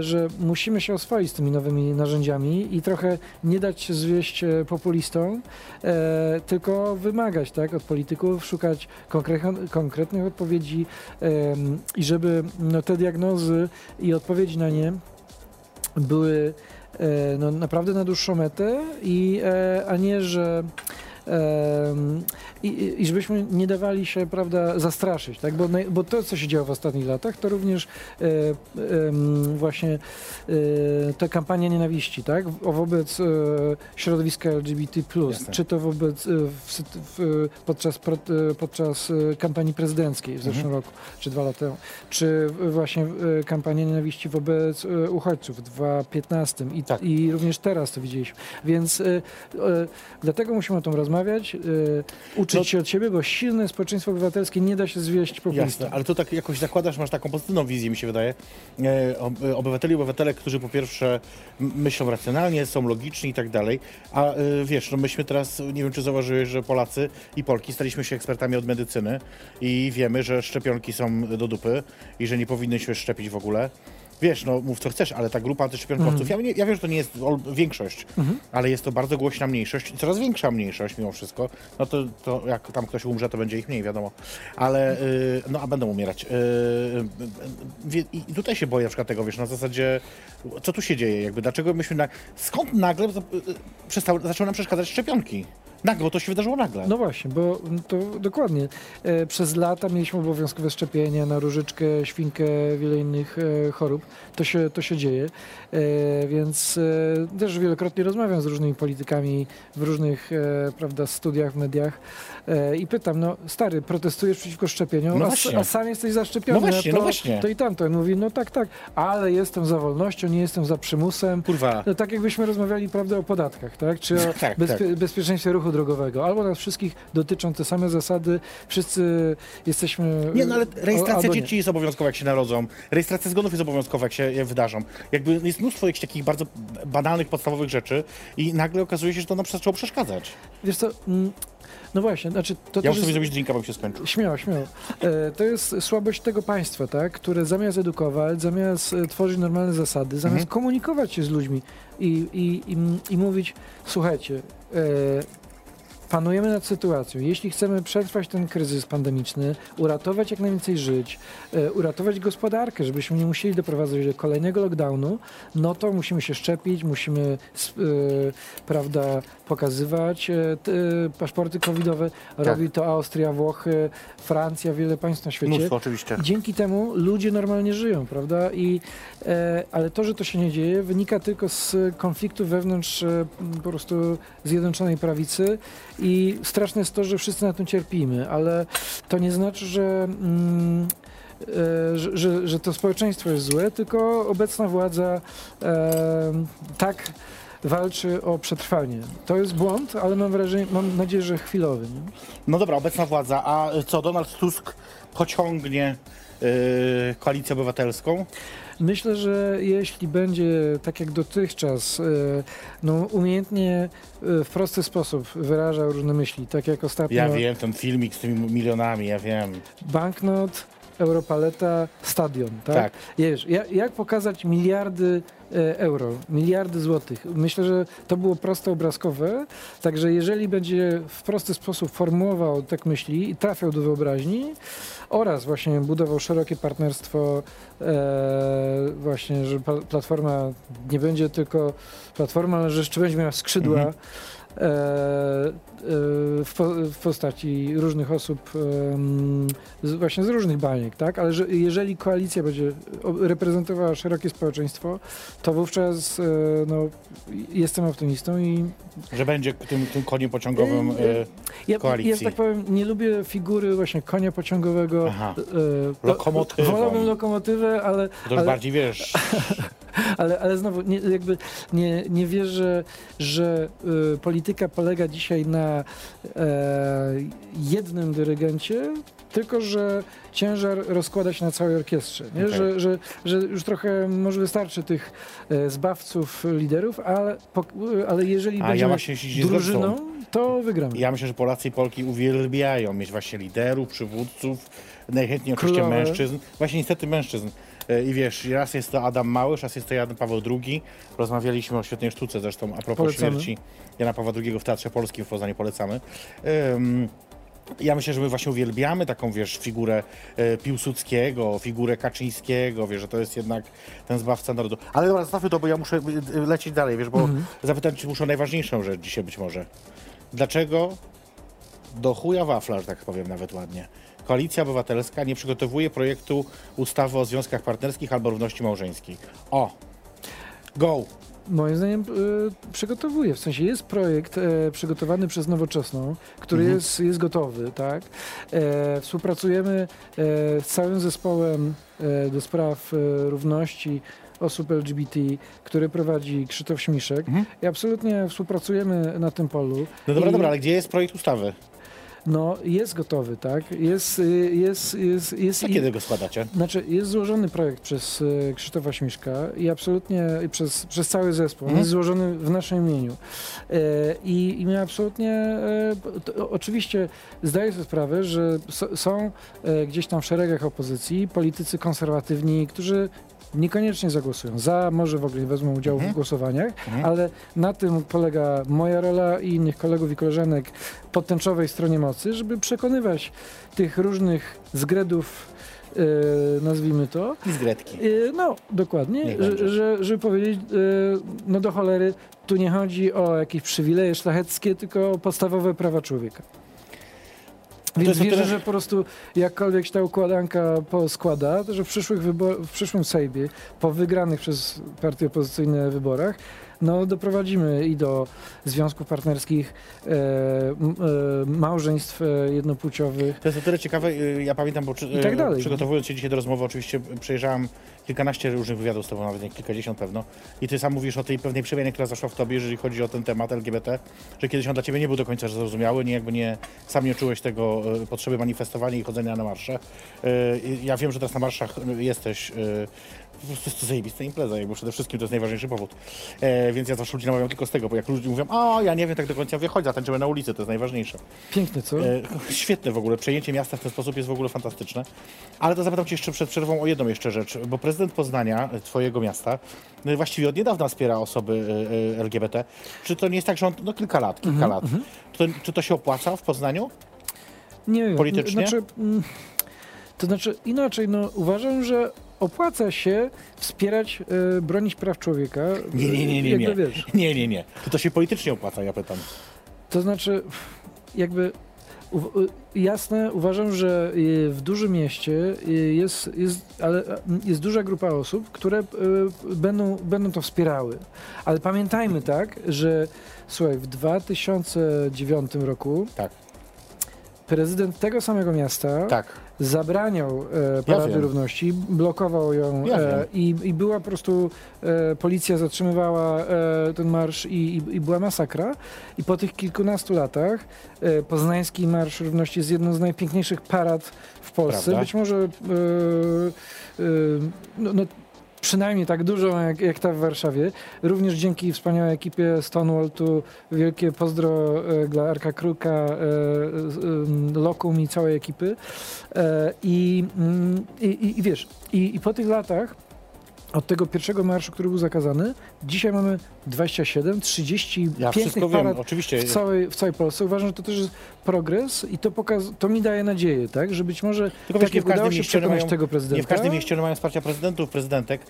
że musimy się oswoić z tymi nowymi narzędziami i trochę nie dać zwieść e, populistom, e, tylko wymagać tak, od polityków, szukać konkre- konkretnych odpowiedzi i żeby no, te diagnozy i odpowiedzi na nie były e, no, naprawdę na dłuższą metę, i, e, a nie, że i, i- żebyśmy nie dawali się, prawda, zastraszyć, tak? Bo, bo to, co się działo w ostatnich latach, to również e, właśnie e, ta kampania nienawiści, tak? Wobec e, środowiska LGBT+, Jasne. czy to wobec, w, w, podczas, podczas kampanii prezydenckiej w zeszłym roku, czy dwa lata temu, czy właśnie kampania nienawiści wobec uchodźców w 2015 i, Tak. i również teraz to widzieliśmy. Więc dlatego musimy o tym rozmawiać, e, uczyć No- się od siebie, bo silne społeczeństwo obywatelskie nie da się zwieść populistom. Jasne, ale to tak jakoś zakładasz, masz taką pozytywną wizję, mi się wydaje. E, e, obywateli, obywatelek, którzy po pierwsze myślą racjonalnie, są logiczni i tak dalej. A e, wiesz, no myśmy teraz, nie wiem czy zauważyłeś, że Polacy i Polki staliśmy się ekspertami od medycyny i wiemy, że szczepionki są do dupy i że nie powinny się szczepić w ogóle. Wiesz, no mów co chcesz, ale ta grupa antyszczepionkowców, ja, nie, ja wiem, że to nie jest większość, ale jest to bardzo głośna mniejszość coraz większa mniejszość mimo wszystko. No to, to jak tam ktoś umrze, to będzie ich mniej, wiadomo. Ale, y, no a będą umierać. Y, y, I tutaj się boję na przykład tego, wiesz, na zasadzie, co tu się dzieje, jakby, dlaczego myśmy, na, skąd nagle przestały, zaczęły nam przeszkadzać szczepionki? Nagle, bo to się wydarzyło nagle. No właśnie, bo to dokładnie. E, przez lata mieliśmy obowiązkowe szczepienia na różyczkę, świnkę, wiele innych e, chorób. To się, to się dzieje. E, więc też wielokrotnie rozmawiam z różnymi politykami w różnych prawda, studiach, w mediach i pytam, no stary, protestujesz przeciwko szczepieniom, No a, a sam jesteś zaszczepiony. No właśnie, to, no właśnie. To i tamto. I mówi, no tak, tak, ale jestem za wolnością, nie jestem za przymusem. Kurwa. No, tak jakbyśmy rozmawiali prawda, o podatkach, tak? Czy o Tak, bezpie- tak. bezpieczeństwie ruchu drogowego. Albo nas wszystkich dotyczą te same zasady, wszyscy jesteśmy... Nie, no ale o- rejestracja dzieci jest obowiązkowa, jak się narodzą. Rejestracja zgonów jest obowiązkowa, jak się wydarzą. Jakby jest mnóstwo jakichś takich bardzo banalnych, podstawowych rzeczy i nagle okazuje się, że to nam zaczęło przeszkadzać. Wiesz co, mm, no właśnie, znaczy to Ja muszę sobie zrobić drinka, bo się skończył. Śmiało, śmiało. E, to jest słabość tego państwa, tak? które zamiast edukować, zamiast e, tworzyć normalne zasady, zamiast Mhm. komunikować się z ludźmi i, i, i, i mówić, słuchajcie, e, panujemy nad sytuacją. Jeśli chcemy przetrwać ten kryzys pandemiczny, uratować jak najwięcej żyć, e, uratować gospodarkę, żebyśmy nie musieli doprowadzać do kolejnego lockdownu, no to musimy się szczepić, musimy e, prawda, pokazywać e, paszporty covidowe. Robi to Austria, Włochy, Francja, wiele państw na świecie. Mnóstwo oczywiście. Dzięki temu ludzie normalnie żyją, prawda? I, ale to, że to się nie dzieje, wynika tylko z konfliktu wewnątrz po prostu Zjednoczonej Prawicy i straszne jest to, że wszyscy na tym cierpimy, ale to nie znaczy, że, mm, e, że, że, że to społeczeństwo jest złe, tylko obecna władza e, tak walczy o przetrwanie. To jest błąd, ale mam wrażenie, mam nadzieję, że chwilowy. Nie? No dobra, obecna władza. A co, Donald Tusk pociągnie yy, koalicję obywatelską? Myślę, że jeśli będzie tak jak dotychczas, e, no, umiejętnie e, w prosty sposób wyrażał różne myśli, tak jak ostatnio Ja wiem, ten filmik z tymi milionami, ja wiem. banknot Europaleta, stadion, tak? Tak. Wiesz, jak, jak pokazać miliardy e, euro, miliardy złotych? Myślę, że to było proste obrazkowe, także jeżeli będzie w prosty sposób formułował tak myśli i trafiał do wyobraźni oraz właśnie budował szerokie partnerstwo e, właśnie, że platforma nie będzie tylko platforma, ale że jeszcze będzie miała skrzydła Mhm. E, e, w, po, w postaci różnych osób właśnie z różnych baniek, tak? Ale że jeżeli koalicja będzie reprezentowała szerokie społeczeństwo, to wówczas e, no, jestem optymistą i Że będzie tym, tym koniem pociągowym. Ja, Koalicji. ja tak powiem, nie lubię figury właśnie konia pociągowego. Aha. Lokomotywą. Wolałbym lokomotywę, ale, to już ale, bardziej wiesz. ale, ale znowu nie, jakby nie, nie wierzę, że y, polityka polega dzisiaj na e, jednym dyrygencie, tylko że ciężar rozkłada się na całej orkiestrze. Okej. Że, że, że już trochę może wystarczy tych e, zbawców liderów, ale, po, ale jeżeli A ja będziemy właśnie tobą. drużyną, to wygramy. Ja myślę, że Polacy i Polki uwielbiają mieć właśnie liderów, przywódców, najchętniej oczywiście Królowe. mężczyzn. Właśnie niestety mężczyzn. E, I wiesz, raz jest to Adam Małysz, raz jest to Jan Paweł II. Rozmawialiśmy o świetnej sztuce zresztą a propos Polecamy. śmierci Jana Pawła II w Teatrze Polskim w Poznaniu. Polecamy. Em, ja myślę, że my właśnie uwielbiamy taką, wiesz, figurę e, Piłsudskiego, figurę Kaczyńskiego, wiesz, że to jest jednak ten zbawca narodu. Ale dobra, zostawmy to, bo ja muszę e, lecieć dalej, wiesz, bo Mhm. zapytać cię muszę o najważniejszą rzecz dzisiaj być może. Dlaczego do chuja wafla, że tak powiem nawet ładnie, Koalicja Obywatelska nie przygotowuje projektu ustawy o związkach partnerskich albo równości małżeńskiej? O! Go! Moim zdaniem y, przygotowuje, w sensie jest projekt e, przygotowany przez Nowoczesną, który Mhm. jest, jest gotowy, tak? E, współpracujemy e, z całym zespołem e, do spraw e, równości osób LGBT, który prowadzi Krzysztof Śmiszek Mhm. i absolutnie współpracujemy na tym polu. No dobra, I- dobra, ale gdzie jest projekt ustawy? No, jest gotowy, tak? Jest, y, jest, jest, jest, A kiedy go składacie? Znaczy, jest złożony projekt przez e, Krzysztofa Śmiszka i absolutnie przez, przez cały zespół. Mhm. jest złożony w naszym imieniu. E, I, I my absolutnie, e, to, oczywiście zdaję sobie sprawę, że są e, gdzieś tam w szeregach opozycji politycy konserwatywni, którzy niekoniecznie zagłosują za, może w ogóle nie wezmą udziału Mhm. w głosowaniach, Mhm. ale na tym polega moja rola i innych kolegów i koleżanek po tęczowej stronie mocy, żeby przekonywać tych różnych zgredów, e, nazwijmy to, I z Gretki. e, no dokładnie, że, że, żeby powiedzieć, e, no do cholery, tu nie chodzi o jakieś przywileje szlacheckie, tylko o podstawowe prawa człowieka. Więc jest o wierzę, że po prostu jakkolwiek się ta układanka poskłada, to że w, przyszłych wybor- w przyszłym Sejmie, po wygranych przez partie opozycyjne wyborach, no doprowadzimy i do związków partnerskich, e, e, małżeństw e, jednopłciowych. To jest o tyle ciekawe, y, ja pamiętam, bo czy, tak y, dalej. przygotowując się dzisiaj do rozmowy, oczywiście przejrzałem kilkanaście różnych wywiadów z tobą, nawet nie kilkadziesiąt pewno. I ty sam mówisz o tej pewnej przemianie, która zaszła w tobie, jeżeli chodzi o ten temat LGBT, że kiedyś on dla ciebie nie był do końca zrozumiały, nie jakby nie, sam nie czułeś tego y, potrzeby manifestowania i chodzenia na marsze. Y, ja wiem, że teraz na marszach y, jesteś. Y, po prostu jest to zajebista impreza, jakby przede wszystkim to jest najważniejszy powód. E, więc ja zawsze ludzi namawiam tylko z tego, bo jak ludzie mówią, o ja nie wiem tak do końca, wychodź, zatańczymy na ulicy, to jest najważniejsze. Pięknie, co? E, świetne w ogóle, przejęcie miasta w ten sposób jest w ogóle fantastyczne. Ale to zapytam Cię jeszcze przed przerwą o jedną jeszcze rzecz, bo prezydent Poznania, e, Twojego miasta, no, właściwie od niedawna wspiera osoby e, e, LGBT. Czy to nie jest tak, że on, no kilka lat, kilka Mhm, lat, to, czy to się opłaca w Poznaniu? Nie wiem. Politycznie? Znaczy, mm, to znaczy inaczej, no uważam, że opłaca się wspierać, e, bronić praw człowieka. Nie, nie, nie, nie, nie. Wiesz, Nie, nie, nie. Czy to się politycznie opłaca, ja pytam. to znaczy, jakby jasne, uważam, że y, w dużym mieście y, jest, jest, ale jest duża grupa osób, które będą, będą to wspierały. Ale pamiętajmy tak, że słuchaj, w 2009 roku Tak, prezydent tego samego miasta tak. zabraniał e, Parady wiem. Równości, blokował ją Ja e, i, i była po prostu, e, policja zatrzymywała e, ten marsz i, i, i była masakra. I po tych kilkunastu latach e, Poznański Marsz Równości jest jedną z najpiękniejszych parad w Polsce. Prawda? Być może e, no, no, przynajmniej tak dużą jak, jak ta w Warszawie. Również dzięki wspaniałej ekipie Stonewall tu wielkie pozdro e, dla Arka Kruka, e, Lokum i całej ekipy. E, I, mm, i, i, i wiesz, i, i po tych latach od tego pierwszego marszu, który był zakazany, dzisiaj mamy 27, 30 Ja pięknych wszystko wiem, parad oczywiście. w całej, w całej Polsce. Uważam, że to też jest progres i to, pokaz, to mi daje nadzieję, tak? Że być może Tylko tak wiesz, nie jak w każdym udało się przekonać mają- tego prezydenta. Nie w każdym mieście mają wsparcia prezydentów, prezydentek,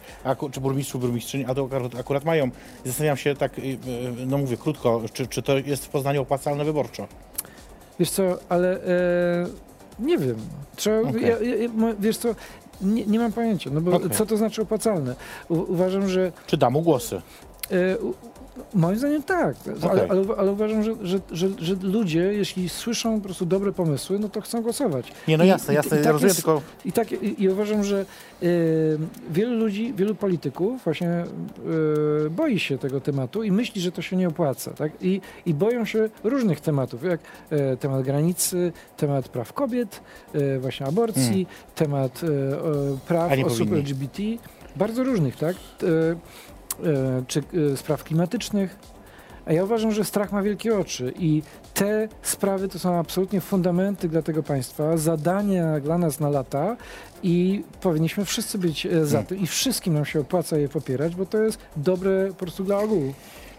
czy burmistrzów, burmistrzyń, a to akurat, mają. Zastanawiam się tak, y, y, no mówię krótko, czy, czy to jest w Poznaniu opłacalne wyborczo? Wiesz co, ale e, nie wiem. Trzeba, Okej. ja, ja, wiesz co, nie, nie mam pojęcia, no bo Okej. co to znaczy opłacalne? U, uważam, że Czy da mu głosy? E, u- Moim zdaniem tak, ale, Okej. ale, ale uważam, że, że, że, że ludzie, jeśli słyszą po prostu dobre pomysły, no to chcą głosować. Nie, no I- jasne, i- jasne, i ja tak rozumiem, jest- tylko I, tak, i, i uważam, że e, wielu ludzi, wielu polityków właśnie e, boi się tego tematu i myśli, że to się nie opłaca. Tak? I, I boją się różnych tematów, jak e, temat granicy, temat praw kobiet, e, właśnie aborcji, temat e, e, praw Hmm. Osób powinni. LGBT, bardzo różnych, tak? E, czy e, spraw klimatycznych. A ja uważam, że strach ma wielkie oczy i te sprawy to są absolutnie fundamenty dla tego państwa, zadania dla nas na lata i powinniśmy wszyscy być e, za Hmm. tym i wszystkim nam się opłaca je popierać, bo to jest dobre po prostu dla ogółu.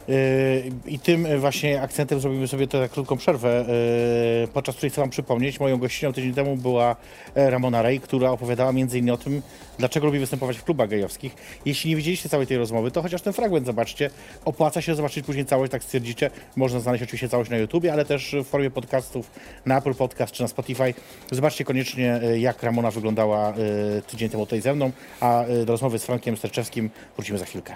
Yy, I tym y, właśnie akcentem zrobimy sobie tę krótką przerwę, yy, podczas której chcę Wam przypomnieć, moją gościnią tydzień temu była e, Ramona Rej, która opowiadała innymi o tym, dlaczego lubi występować w klubach gejowskich. Jeśli nie widzieliście całej tej rozmowy, to chociaż ten fragment zobaczcie. Opłaca się zobaczyć później całość, tak stwierdzicie. Można znaleźć oczywiście całość na YouTubie, ale też w formie podcastów na Apple Podcast czy na Spotify. Zobaczcie koniecznie, y, jak Ramona wyglądała tydzień temu tutaj ze mną, a do rozmowy z Frankiem Sterczewskim wrócimy za chwilkę.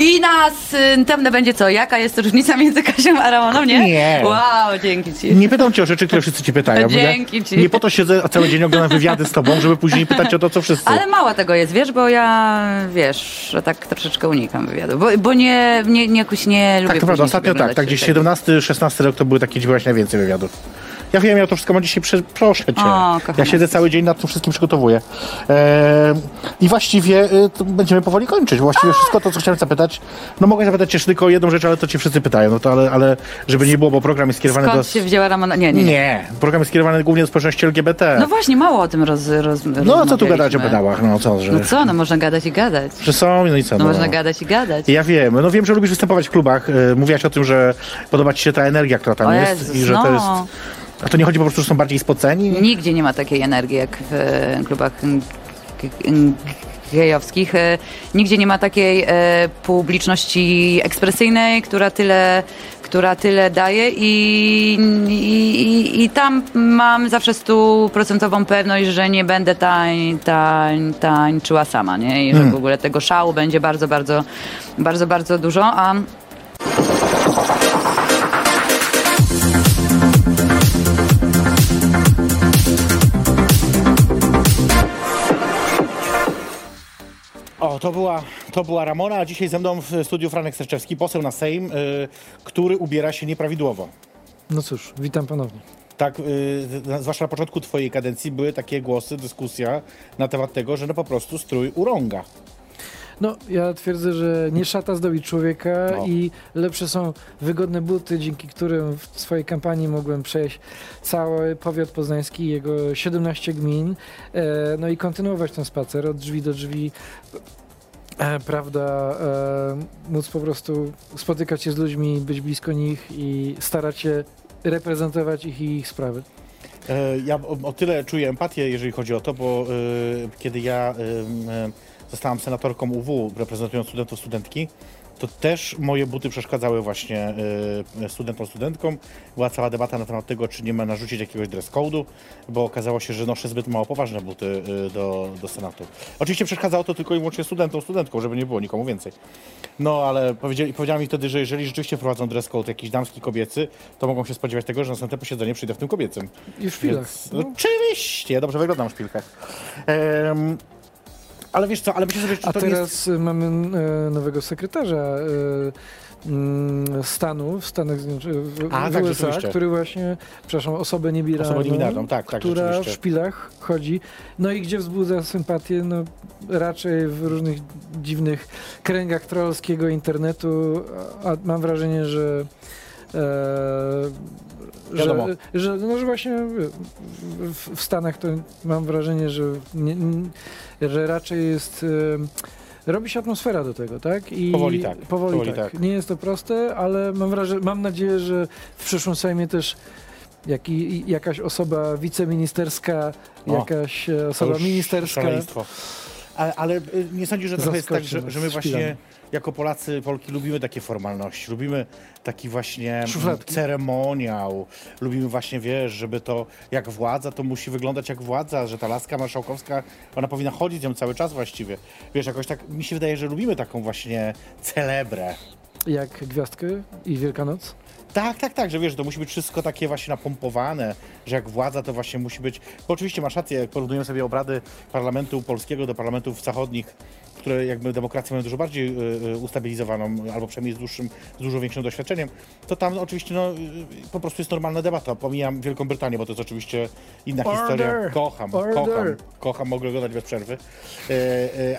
I następne będzie co? Jaka jest różnica między Kasią a Ramoną, nie? Nie. Wow, dzięki ci. Nie pytam cię o rzeczy, które wszyscy cię pytają. Dzięki ci. Nie po to siedzę cały dzień oglądam wywiady z tobą, żeby później pytać o to, co wszyscy. Ale mało tego jest, wiesz, bo ja, wiesz, że tak troszeczkę unikam wywiadu, bo, bo nie, nie, nie, jakoś nie lubię Tak, to prawda, ostatnio tak, tak gdzieś tego. 17, 16 rok to były takie, gdzie byłaś najwięcej wywiadów. Ja wiem, ja to wszystko mam dzisiaj, prze, proszę cię. O, ja siedzę cały dzień nad tym wszystkim przygotowuję. E, I właściwie to będziemy powoli kończyć. Właściwie wszystko to, co chciałem zapytać. No mogę zapytać cię tylko o jedną rzecz, ale to ci wszyscy pytają. No to ale, ale żeby nie było, bo program jest skierowany Skąd do... się wzięła Ramona? Nie, nie, nie. Nie, program jest skierowany głównie do społeczności LGBT. No właśnie, mało o tym roz, roz No a co tu gadać o pedałach? No co, że, No co, no można gadać i gadać. że są, no i co? No można gadać i gadać. Ja wiem, no wiem, że lubisz występować w klubach. E, Mówiłaś o tym, że podoba ci się ta energia, która tam O jest Jezus, i że to no. jest... A to nie chodzi po prostu, że są bardziej spoceni? Nigdzie nie ma takiej energii jak w e, klubach gejowskich. E, Nigdzie nie ma takiej e, publiczności ekspresyjnej, która tyle, która tyle daje i, i, i, i tam mam zawsze stuprocentową pewność, że nie będę tań, tań, tańczyła sama, nie? I że w ogóle tego szału będzie bardzo, bardzo, bardzo, bardzo dużo, a To była, to była Ramona, a dzisiaj ze mną w studiu Franek Serczewski, poseł na Sejm, y, który ubiera się nieprawidłowo. No cóż, witam ponownie. Tak, y, zwłaszcza na początku twojej kadencji były takie głosy, dyskusja na temat tego, że no po prostu strój urąga. No, ja twierdzę, że nie szata zdobi człowieka No. i lepsze są wygodne buty, dzięki którym w swojej kampanii mogłem przejść cały powiat poznański i jego 17 gmin, e, no i kontynuować ten spacer od drzwi do drzwi. E, prawda, e, móc po prostu spotykać się z ludźmi, być blisko nich i starać się reprezentować ich i ich sprawy. E, Ja o, tyle czuję empatię, jeżeli chodzi o to, bo kiedy ja zostałam senatorką UW, reprezentując studentów, studentki, to też moje buty przeszkadzały właśnie y, studentom, studentkom. Była cała debata na temat tego, czy nie ma narzucić jakiegoś dress code'u, bo okazało się, że noszę zbyt mało poważne buty y, do, do senatu. Oczywiście przeszkadzało to tylko i wyłącznie studentom, studentkom, żeby nie było nikomu więcej. No, ale powiedzieli, powiedziała mi wtedy, że jeżeli rzeczywiście wprowadzą dress code jakiś damski, kobiecy, to mogą się spodziewać tego, że na następne posiedzenie przyjdę w tym kobiecym. I w. Więc, no, oczywiście, ja dobrze wyglądam w szpilkach. Ale wiesz co, ale myślę sobie, że A to teraz y, mamy e, nowego sekretarza e, mm, stanu w Stanach Zjednoczonych, w, A, w tak, USA, który właśnie, przepraszam, osobę niebinarną, Osobę niebinarną, tak, tak, która w szpilach chodzi, no i gdzie wzbudza sympatię, no raczej w różnych dziwnych kręgach trollskiego internetu, a mam wrażenie, że e, Wiadomo. że, że, no, że właśnie w, w Stanach to mam wrażenie, że, nie, że raczej jest e, robi się atmosfera do tego, tak? I Powoli tak, Powoli, powoli tak. tak. Nie jest to proste, ale mam wrażenie, mam nadzieję, że w przyszłym Sejmie też jak, i- jakaś osoba wiceministerska, O, jakaś e, osoba ministerska. Ale, ale y, nie sądzisz, że trochę jest tak, że, że my właśnie. Jako Polacy, Polki lubimy takie formalności, lubimy taki właśnie Szufladki. ceremoniał, lubimy właśnie, wiesz, żeby to jak władza, to musi wyglądać jak władza, że ta laska marszałkowska, ona powinna chodzić nią cały czas właściwie. Wiesz, jakoś tak, mi się wydaje, że lubimy taką właśnie celebrę. Jak Gwiazdkę i Wielkanoc. Tak, tak, tak, że wiesz, to musi być wszystko takie właśnie napompowane, że jak władza to właśnie musi być. Bo oczywiście masz rację, jak porównujemy sobie obrady parlamentu polskiego do parlamentów zachodnich, które jakby demokrację mają dużo bardziej y, y, ustabilizowaną, albo przynajmniej z, dłuższym, z dużo większym doświadczeniem, to tam oczywiście no, y, po prostu jest normalna debata. Pomijam Wielką Brytanię, bo to jest oczywiście inna Order! historia. Kocham, Order! kocham, kocham, mogę oglądać bez przerwy.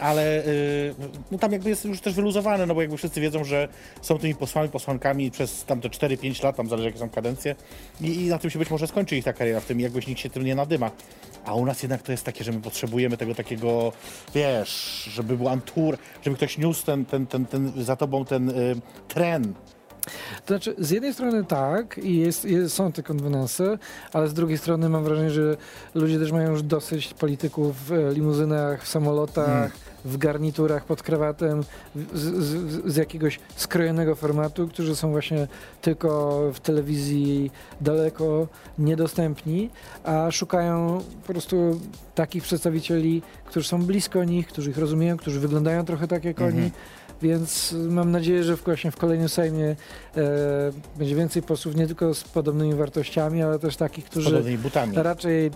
Ale no, tam jakby jest już też wyluzowane, no bo jakby wszyscy wiedzą, że są tymi posłami, posłankami przez tamte 4-5 lat, tam zależy jakie są kadencje i, i na tym się być może skończy ich ta kariera, w tym jakbyś nikt się tym nie nadyma. A u nas jednak to jest takie, że my potrzebujemy tego takiego, wiesz, żeby był antur, żeby ktoś niósł ten, ten, ten, ten za tobą ten y, tren. To znaczy, z jednej strony tak i jest, jest, są te konwenanse, ale z drugiej strony mam wrażenie, że ludzie też mają już dosyć polityków w e, limuzynach, w samolotach, Mm. w garniturach pod krawatem, z, z, z jakiegoś skrojonego formatu, którzy są właśnie tylko w telewizji daleko niedostępni, a szukają po prostu takich przedstawicieli, którzy są blisko nich, którzy ich rozumieją, którzy wyglądają trochę tak jak Mhm. oni. Więc mam nadzieję, że w, właśnie w kolejnym Sejmie e, będzie więcej posłów nie tylko z podobnymi wartościami, ale też takich, Z którzy podobnymi butami. raczej,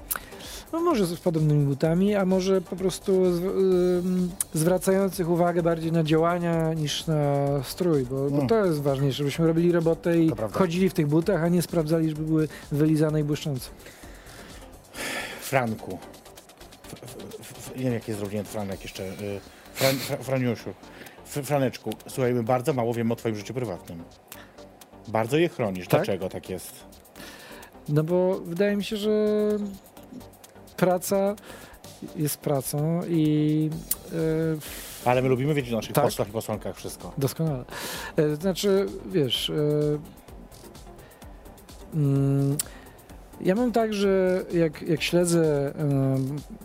no może z podobnymi butami, a może po prostu z, ym, zwracających uwagę bardziej na działania niż na strój, bo, bo Mm. to jest ważniejsze, żebyśmy robili robotę i chodzili w tych butach, a nie sprawdzali, żeby były wylizane i błyszczące. Franku. F, f, f, nie wiem, jaki jest równięty Franek jeszcze. Y, Fran, Franiusiu. Franeczku, słuchaj, my bardzo mało wiemy o twoim życiu prywatnym. Bardzo je chronisz. Tak? Dlaczego tak jest? No bo wydaje mi się, że praca jest pracą i e, Ale my lubimy wiedzieć o naszych Tak. posłach i posłankach wszystko. Doskonale. E, Znaczy, wiesz, mm, ja mam tak, że jak, jak śledzę,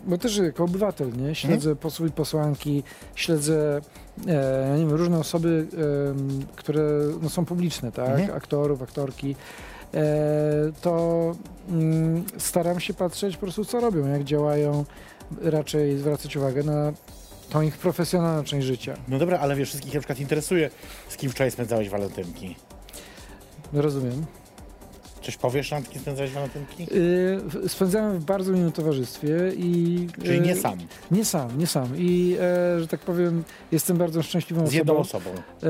bo też jako obywatel, nie, śledzę posłów i posłanki, śledzę nie wiem, różne osoby, które no, są publiczne, tak, Mhm. aktorów, aktorki, e, to mm, staram się patrzeć po prostu, co robią, jak działają, raczej zwracać uwagę na tą ich profesjonalną część życia. No dobra, ale wiesz, wszystkich na przykład interesuje, z kim wczoraj spędzałeś walentynki. Rozumiem. Coś powiesz kim spędzałeś walentynki? Y, Spędzałem w bardzo miłym towarzystwie i... Czyli y, nie sam, Nie sam, nie sam. I, e, że tak powiem, jestem bardzo szczęśliwą z jedną osobą. osobą. E,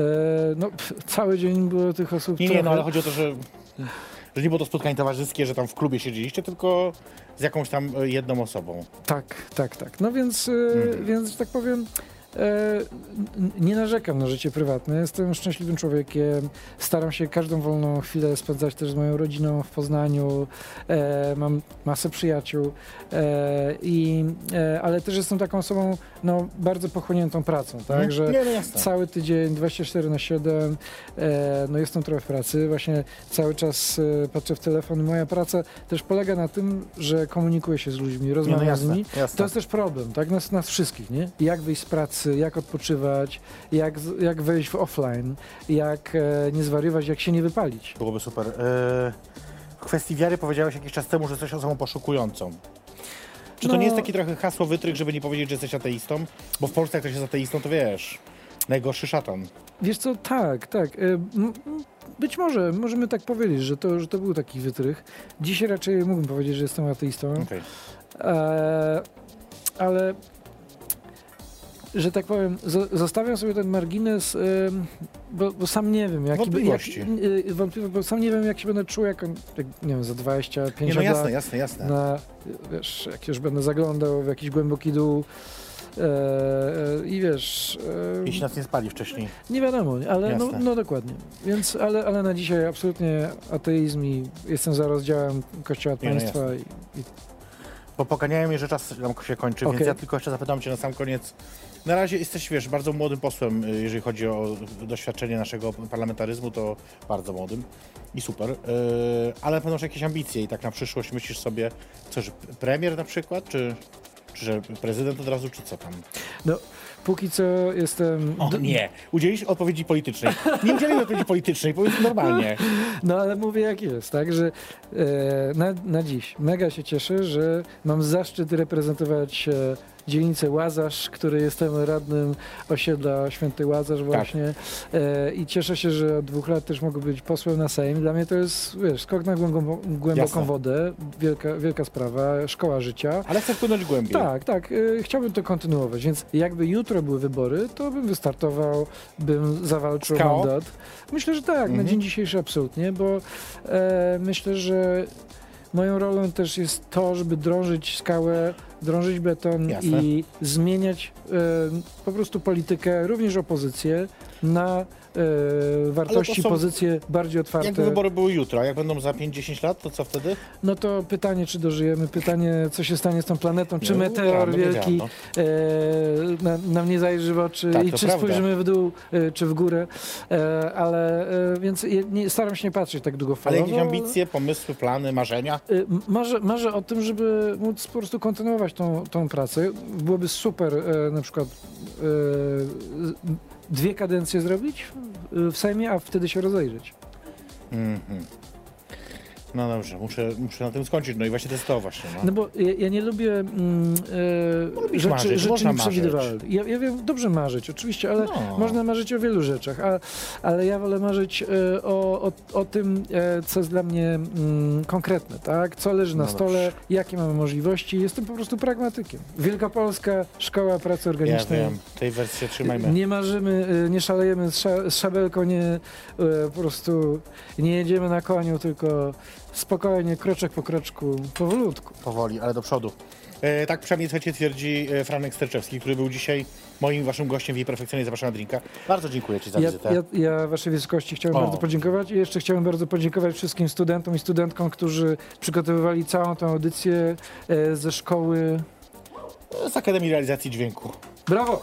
no, pff, cały dzień było tych osób Nie, nie, trochę. no ale chodzi o to, że, że nie było to spotkanie towarzyskie, że tam w klubie siedzieliście, tylko z jakąś tam e, jedną osobą. Tak, tak, tak. No więc, Mhm. więc że tak powiem, nie narzekam na życie prywatne. Jestem szczęśliwym człowiekiem. Staram się każdą wolną chwilę spędzać też z moją rodziną w Poznaniu. E, mam masę przyjaciół. E, i, e, ale też jestem taką osobą no, bardzo pochłoniętą pracą, tak? Mhm. Że no. Cały tydzień, 24 na 7, e, no jestem trochę w pracy, właśnie cały czas e, patrzę w telefon. Moja praca też polega na tym, że komunikuję się z ludźmi, no rozmawiam z jasne, nimi. jasne. To jest też problem, tak? Nas, nas wszystkich, nie? Jak wyjść z pracy, jak odpoczywać, jak, jak wejść w offline, jak e, nie zwariować, jak się nie wypalić. Byłoby super. E, w kwestii wiary powiedziałeś jakiś czas temu, że jesteś osobą poszukującą. Czy to No. nie jest taki trochę hasło wytrych, żeby nie powiedzieć, że jesteś ateistą? Bo w Polsce jak ktoś jest ateistą, to wiesz, najgorszy szatan. Wiesz co, tak, tak. e, Być może, możemy tak powiedzieć, że to, że to był taki wytrych. Dzisiaj raczej mógłbym powiedzieć, że jestem ateistą. Okej. E, ale że tak powiem, zo- zostawiam sobie ten margines, bo, bo sam nie wiem, jaki by- jak, Wątpliwości. y, wątpliwe, bo sam nie wiem, jak się będę czuł, jak, jak nie wiem, za 25 Nie, no jasne, lat jasne, jasne. na, wiesz, jak już będę zaglądał w jakiś głęboki dół e, e, i wiesz, e, Jeśli nas nie spali wcześniej. nie wiadomo, ale no, no dokładnie. Więc, ale, ale na dzisiaj absolutnie ateizm i jestem za rozdziałem Kościoła od no państwa i, i Bo poganiają mnie, że czas nam się kończy, Okej. więc ja tylko jeszcze zapytam cię na sam koniec. Na razie jesteś, wiesz, bardzo młodym posłem, y, jeżeli chodzi o doświadczenie naszego parlamentaryzmu, to bardzo młodym i super. Yy, ale będą jakieś ambicje i tak na przyszłość myślisz sobie, co, że premier na przykład, czy, czy że prezydent od razu, czy co tam? no, póki co jestem... O nie, udzielisz odpowiedzi politycznej. Nie udzielimy odpowiedzi politycznej, powiedz normalnie. No ale mówię jak jest, tak, że e, na, na dziś mega się cieszę, że mam zaszczyt reprezentować e, dzielnicę Łazarz, który jestem radnym osiedla Święty Łazarz właśnie e, i cieszę się, że od dwóch lat też mogę być posłem na Sejm. Dla mnie to jest, wiesz, skok na głęboką, głęboką Jasne. wodę, wielka, wielka sprawa, szkoła życia. Ale chcę wpłynąć głębiej. Tak, tak. y, chciałbym to kontynuować, więc jakby jutro były wybory, to bym wystartował, bym zawalczył o KO? mandat. Myślę, że tak, na Mhm. dzień dzisiejszy absolutnie, bo e, myślę, że moją rolą też jest to, żeby drążyć skałę, drążyć beton Jasne. i zmieniać e, po prostu politykę, również opozycję, na e, wartości, są- pozycje bardziej otwarte. Jakby wybory były jutro, a jak będą za 5-10 lat, to co wtedy? No to pytanie, czy dożyjemy, pytanie, co się stanie z tą planetą, czy No, meteor rano wielki wiedziano. e, na, nam nie zajrzy w oczy Tak, i czy prawda. spojrzymy w dół, e, czy w górę, e, ale e, więc nie, staram się nie patrzeć tak Ale długofalowo. jakieś ambicje, pomysły, plany, marzenia? E, Marzę, marzę o tym, żeby móc po prostu kontynuować tą, tą pracę. Byłoby super na przykład dwie kadencje zrobić w, w Sejmie, a wtedy się rozejrzeć. Mhm. No dobrze, muszę, muszę na tym skończyć. No i właśnie właśnie. No. No bo ja, ja nie lubię mm, e, rzeczy, marzyć, rzeczy nieprzewidywalnych. Ja, ja wiem, dobrze marzyć oczywiście, ale No. można marzyć o wielu rzeczach, a, ale ja wolę marzyć e, o, o, o tym, e, co jest dla mnie mm, konkretne, tak? Co leży na No stole, dobrze. jakie mamy możliwości. Jestem po prostu pragmatykiem. Wielkopolska Szkoła Pracy Ja Organicznej. wiem, tej wersji się trzymajmy. Nie marzymy, e, nie szalejemy z, sza, z szabelką, nie e, po prostu nie jedziemy na koniu, tylko spokojnie, kroczek po kroczku, powolutku. Powoli, ale do przodu. E, tak przynajmniej słuchajcie, twierdzi e, Franek Sterczewski, który był dzisiaj moim waszym gościem w jej perfekcyjnej zapraszana drinka. Bardzo dziękuję ci za Ja, wizytę. ja, ja Waszej Wysokości chciałem O. bardzo podziękować i jeszcze chciałem bardzo podziękować wszystkim studentom i studentkom, którzy przygotowywali całą tę audycję e, ze szkoły. Z Akademii Realizacji Dźwięku. Brawo!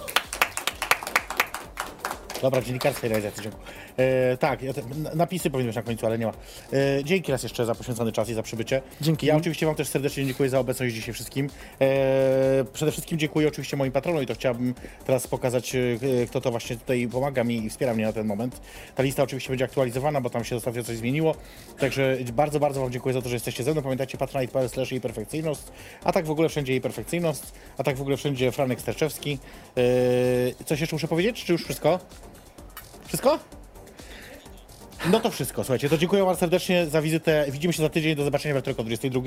Dobra, dziennikarskiej realizacji dźwięku. E, tak, ja te, napisy powinny być na końcu, ale nie ma. E, dzięki raz jeszcze za poświęcony czas i za przybycie. Dzięki. Ja oczywiście Wam też serdecznie dziękuję za obecność dzisiaj wszystkim. E, przede wszystkim dziękuję oczywiście moim patronom i to chciałbym teraz pokazać, e, kto to właśnie tutaj pomaga mi i wspiera mnie na ten moment. Ta lista oczywiście będzie aktualizowana, bo tam się ostatnio coś zmieniło. Także bardzo, bardzo Wam dziękuję za to, że jesteście ze mną. Pamiętajcie patronite.pl slash jej perfekcyjność, a tak w ogóle wszędzie jej perfekcyjność, a tak w ogóle wszędzie Franek Sterczewski. E, coś jeszcze muszę powiedzieć, czy już wszystko? Wszystko? No to wszystko, słuchajcie, to dziękuję bardzo serdecznie za wizytę. Widzimy się za tydzień, do zobaczenia we wtorek o 22.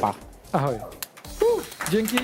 Pa! Ahoj. Dzięki.